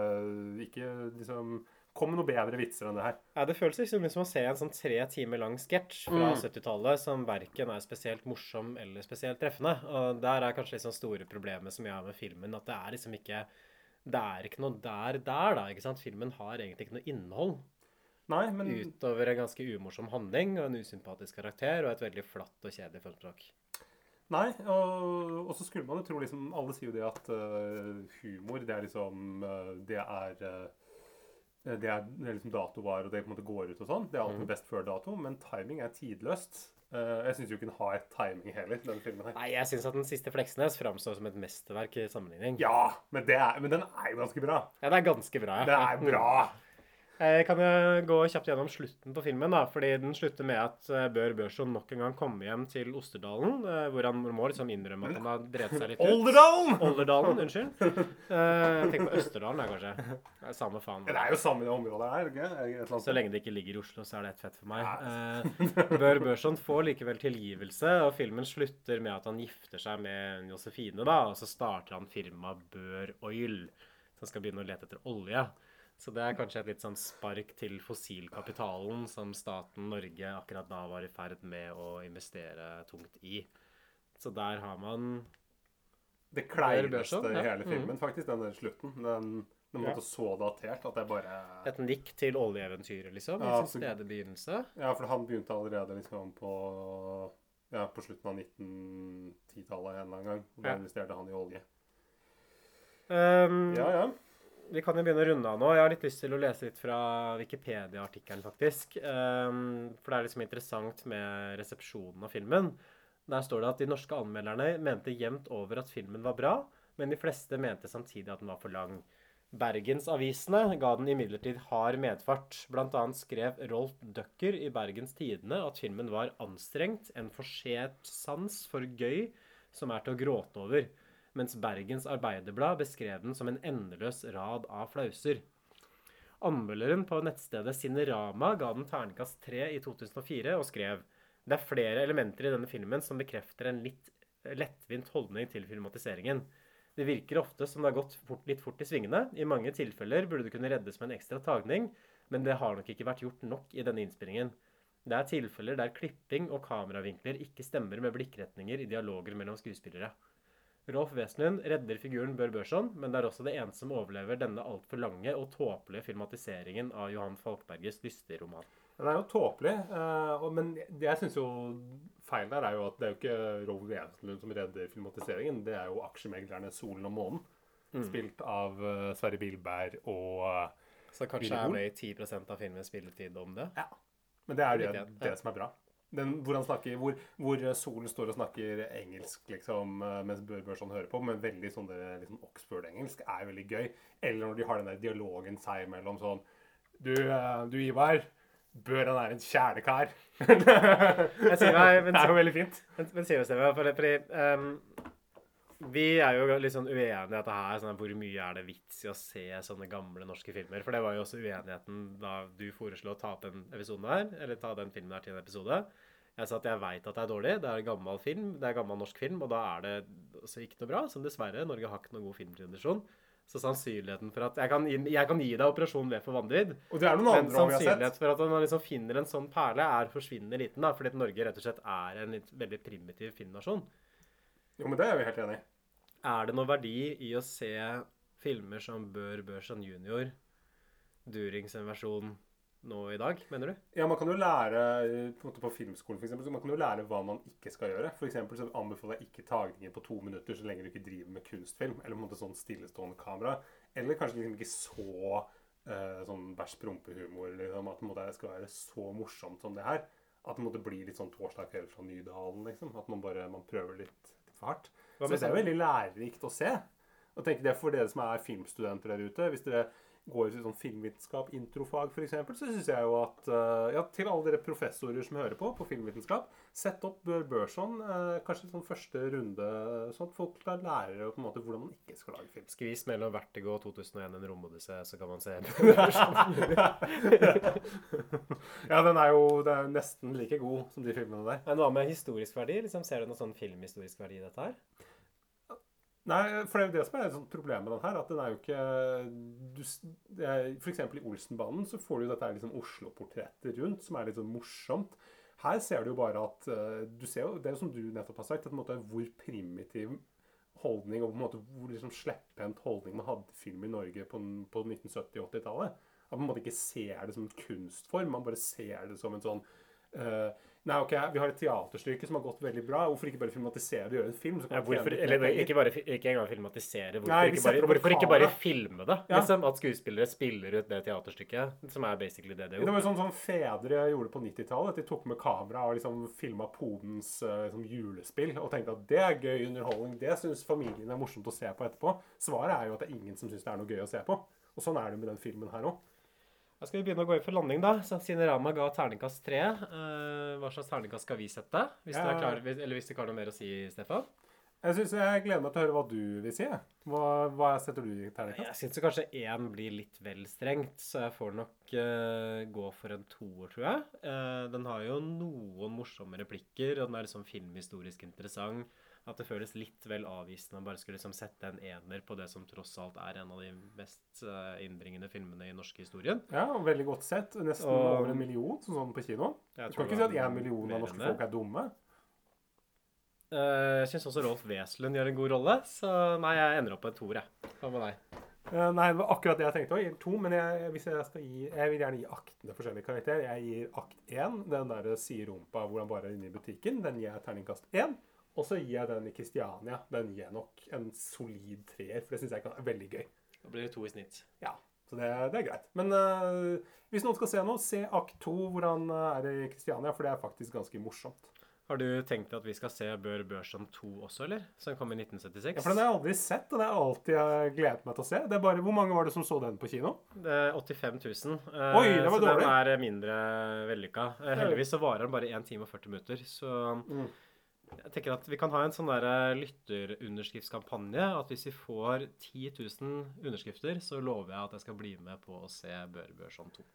ikke liksom Kom med noe bedre vitser enn det her. Ja, Det føles liksom som å se en sånn tre timer lang sketsj fra Mm. 70-tallet som verken er spesielt morsom eller spesielt treffende. Og der er kanskje liksom store problemet som jeg har med filmen, at det er liksom ikke Det er ikke noe der der, da. ikke sant? Filmen har egentlig ikke noe innhold. Nei, men Utover en ganske umorsom handling og en usympatisk karakter og et veldig flatt og kjedelig filmspråk. Nei, og, og så skulle man jo tro liksom Alle sier jo det at uh, humor, det er liksom uh, Det er eh, det er, det er liksom datovarer, og det på en måte går ut og sånn. Det er alltid Mhm. best før dato, men timing er tidløst. Eh, jeg syns jo ikke den har et timing heller, denne filmen her. Nei, jeg syns at Den siste Fleksnes framstår som et mesterverk i sammenligning. Ja, men, det er, men den er jo ganske bra. Ja, det er ganske bra. ja. Det er bra. Eh, Kan jeg gå kjapt gjennom slutten på filmen? da, fordi Den slutter med at eh, Bør Børson nok en gang kommer hjem til Osterdalen, eh, hvor han må liksom innrømme at han har drevet seg litt ut. Olderdalen! Olderdalen, unnskyld. Jeg Tenk på Østerdalen, da, kanskje. Det er samme faen. Det er jo samme område her, ikke? Så lenge det ikke ligger i Oslo, så er det et fett for meg. Bør Børson får likevel tilgivelse, og filmen slutter med at han gifter seg med Josefine, da, og så starter han firmaet Bør Oil, som skal begynne å lete etter olje. Så det er kanskje et litt sånn spark til fossilkapitalen som staten Norge akkurat da var i ferd med å investere tungt i. Så der har man Det kleineste i hele filmen, ja. faktisk, den der slutten. Den, den Ja. måtte så datert at jeg bare Et nikk til oljeeventyret, liksom, i sin stede begynnelse. Ja, for han begynte allerede liksom på ja, på slutten av 1910-tallet en eller annen gang. og Da Ja. investerte han i olje. Um, Ja, ja. Vi kan jo begynne å runde av nå. Jeg har litt lyst til å lese litt fra Wikipedia-artikkelen, faktisk. Um, for det er liksom interessant med resepsjonen av filmen. Der står det at de norske anmelderne mente jevnt over at filmen var bra, men de fleste mente samtidig at den var for lang. Bergensavisene ga den imidlertid hard medfart. Blant annet skrev Rolf Døcker i Bergens Tidende at filmen var anstrengt, en forsert sans for gøy som er til å gråte over mens Bergens Arbeiderblad beskrev den som en endeløs rad av flauser. Anmelderen på nettstedet Cinerama ga den terningkast 3 i 2004 og skrev det er flere elementer i denne filmen som bekrefter en litt lettvint holdning til filmatiseringen. Det virker ofte som det har gått fort, litt fort i svingene. I mange tilfeller burde det kunne reddes med en ekstra tagning, men det har nok ikke vært gjort nok i denne innspillingen. Det er tilfeller der klipping og kameravinkler ikke stemmer med blikkretninger i dialoger mellom skuespillere. Rolf Wesenlund redder figuren Bør Børson, men det er også det eneste som overlever denne altfor lange og tåpelige filmatiseringen av Johan Falkbergets lystige roman. Den er jo tåpelig, eh, men det jeg syns jo feil der, er jo at det er jo ikke Rolf Wesenlund som redder filmatiseringen. Det er jo aksjemeglerne Solen og Månen. Mm. Spilt av eh, Sverre Bilberg og Så kanskje er det i 10% av filmens spilletid om det? Ja. Men det er jo det, det som er bra. Den, hvor, snakker, hvor, hvor Solen står og snakker engelsk liksom, eh, mens Bør Børson hører på, men veldig sånn der, liksom Oxford-engelsk er veldig gøy. Eller når de har den der dialogen seg imellom sånn Du, eh, du Ivar. Bør han er en men, det er jo veldig fint. Men, men sier det stemmer, for, fordi ehm, vi er jo litt sånn uenige i dette her. Sånn, hvor mye er det vits i å se sånne gamle norske filmer? For det var jo også uenigheten da du foreslo å ta opp den episoden her, eller ta den filmen her til en episode. Jeg sa at jeg veit at det er dårlig. Det er en gammel film, det er en gammel norsk film, og da er det også ikke noe bra. Som dessverre, Norge har ikke noen god filmtradisjon. Så sannsynligheten for at Jeg kan, jeg kan gi deg Operasjon V for vanvidd. Og det er noen men andre vi sannsynlighet for at man liksom finner en sånn perle, er forsvinnende liten. da, Fordi at Norge rett og slett er en veldig primitiv filmnasjon. Jo, men det er vi helt enig i. Er det noe verdi i å se filmer som Bør Børson jr., Durings versjon nå i dag, mener du? Ja, man kan jo lære på, måte på filmskolen for eksempel, så man kan jo lære hva man ikke skal gjøre. For eksempel så anbefaler jeg ikke tagninger på to minutter så lenge du ikke driver med kunstfilm. Eller på en måte sånn stillestående kamera. Eller kanskje liksom ikke så uh, sånn bæsj-prompe-humor. Liksom, at det måte skal være så morsomt som det her. At det måtte bli litt sånn torsdag kveld fra Nydalen, liksom. At man bare man prøver litt, litt for hardt. Hva Så det er veldig lærerikt å se. Og tenk det For dere som er filmstudenter der ute, hvis dere går i sånn filmvitenskap, introfag f.eks., så syns jeg jo at eh, Ja, til alle dere professorer som hører på på filmvitenskap, sett opp Bør Børson eh, kanskje sånn første runde, sånn at folk da lærer på en måte hvordan man ikke skal lage film. Skvis mellom Vertigo og 2001 En romodyssé, så kan man se ja, den er jo det er nesten like god som de filmene der. Men hva med historisk verdi? Liksom, ser du noen sånn filmhistorisk verdi i dette her? Nei, for det er jo det som er et sånt problem med den her. At den er jo ikke du, er- For eksempel i Olsenbanen så får du dette her liksom Oslo-portrettet rundt, som er litt sånn morsomt. Her ser du jo bare at eh, du ser jo, Det er jo som du nettopp har sagt, at måte hvor primitiv holdning og på en måte hvor liksom slepphendt holdning man hadde til film i Norge på, på 1970-80-tallet. At man på en måte ikke ser det som en kunstform, man bare ser det som en sånn eh, Nei, ok, vi har et teaterstykke som har gått veldig bra. Hvorfor ikke bare filmatisere det og gjøre en film? Ja, hvorfor, eller ikke, bare, ikke engang filmatisere. Hvorfor, Nei, ikke, bare, hvorfor ikke bare filme det? Ja. Liksom, at skuespillere spiller ut det teaterstykket, som er basically det de Det var jo sånn sånn fedre gjorde på 90-tallet. at De tok med kamera og liksom filma podens eh, liksom julespill og tenkte at det er gøy underholdning. Det syns familien er morsomt å se på etterpå. Svaret er jo at det er ingen som syns det er noe gøy å se på. Og sånn er det med den filmen her òg. Da skal vi begynne å gå inn for landing, da. Så Cinerama ga terningkast tre. Uh, hva slags terningkast skal vi sette? Hvis du Ja. er klar, eller hvis du ikke har noe mer å si, Stefan? Jeg, synes, jeg gleder meg til å høre hva du vil si. Hva, hva setter du i terningkast? Jeg syns kanskje én blir litt vel strengt, så jeg får nok uh, gå for en toer, tror jeg. Uh, den har jo noen morsomme replikker, og den er liksom filmhistorisk interessant. At det føles litt vel avvisende å bare skulle liksom sette en ener på det som tross alt er en av de mest eh, innbringende filmene i norske historien. Ja, Veldig godt sett. Nesten Og- over en million, sånn sånn på kino. Du kan ikke si at én million av norske folk er dumme. Eh, jeg syns også Rolf Wesenlund gjør en god rolle, så nei, jeg ender opp på en toer, jeg. Hva med deg? Uh, nei, det var akkurat det jeg tenkte òg. To. Men jeg, hvis jeg skal gi Jeg vil gjerne gi aktene forskjellige karakterer. Jeg gir akt én, den der siderumpa hvor han bare er inne i butikken. Den gir jeg terningkast én. Og så gir jeg den i Kristiania. Den gir jeg nok en solid treer, for det syns jeg kan være veldig gøy. Da blir det to i snitt. Ja, så det, det er greit. Men uh, hvis noen skal se noe, se akt to hvordan er eh, er i Kristiania, for det er faktisk ganske morsomt. Har du tenkt at vi skal se Bør Børson 2 også, eller? Som kom i 1976? Ja, for Den har jeg aldri sett. og Den har jeg alltid gledet meg til å se. Det er bare, Hvor mange var det som så den på kino? Det er 85 000. eh, Oi, det var så dårlig. den er mindre vellykka. Heldigvis så varer den bare 1 time og 40 minutter. Så Mm. Jeg tenker at vi kan ha en sånn der eh, lytterunderskriftskampanje. At hvis vi får 10 000 underskrifter, så lover jeg at jeg skal bli med på å se Bør Børson 2.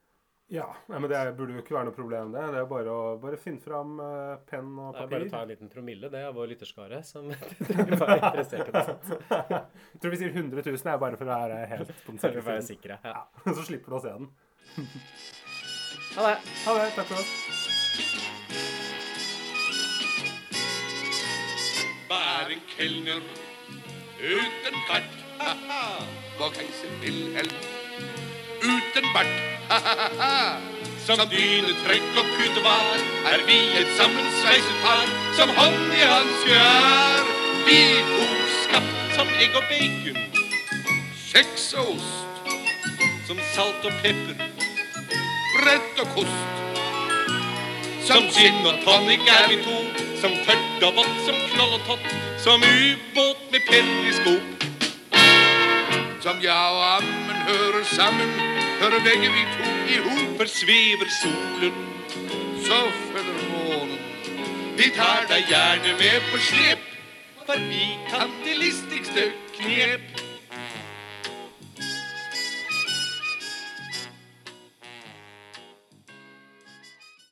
Ja, men det burde jo ikke være noe problem, det. Det er bare å bare finne fram eh, penn og papir. Det er papir. bare å ta en liten promille, det, er vår lytterskare som bare er interessert i det. Jeg tror vi sier 100 000 er bare for å være helt på den sikre siden. ja. Så slipper du å se den. Ha det. Ha det. Takk for oss. En kelner uten kart. Var keiser Wilhelm uten bart. Som dynetrekk og putevar er vi et sammensveiset par. Som hånd i hanske er vi to skapt som egg og bacon. Kjeks og ost. Som salt og pepper. Brød og kost. Som gin og tonic er vi to. Som tørt og vått, som knall og tott. Som ubåt med periskop. Som ja og ammen hører sammen, hører begge vi to i hop. For svever solen, så følger månen. Vi tar deg gjerne med på slep, for vi kan det listigste knep.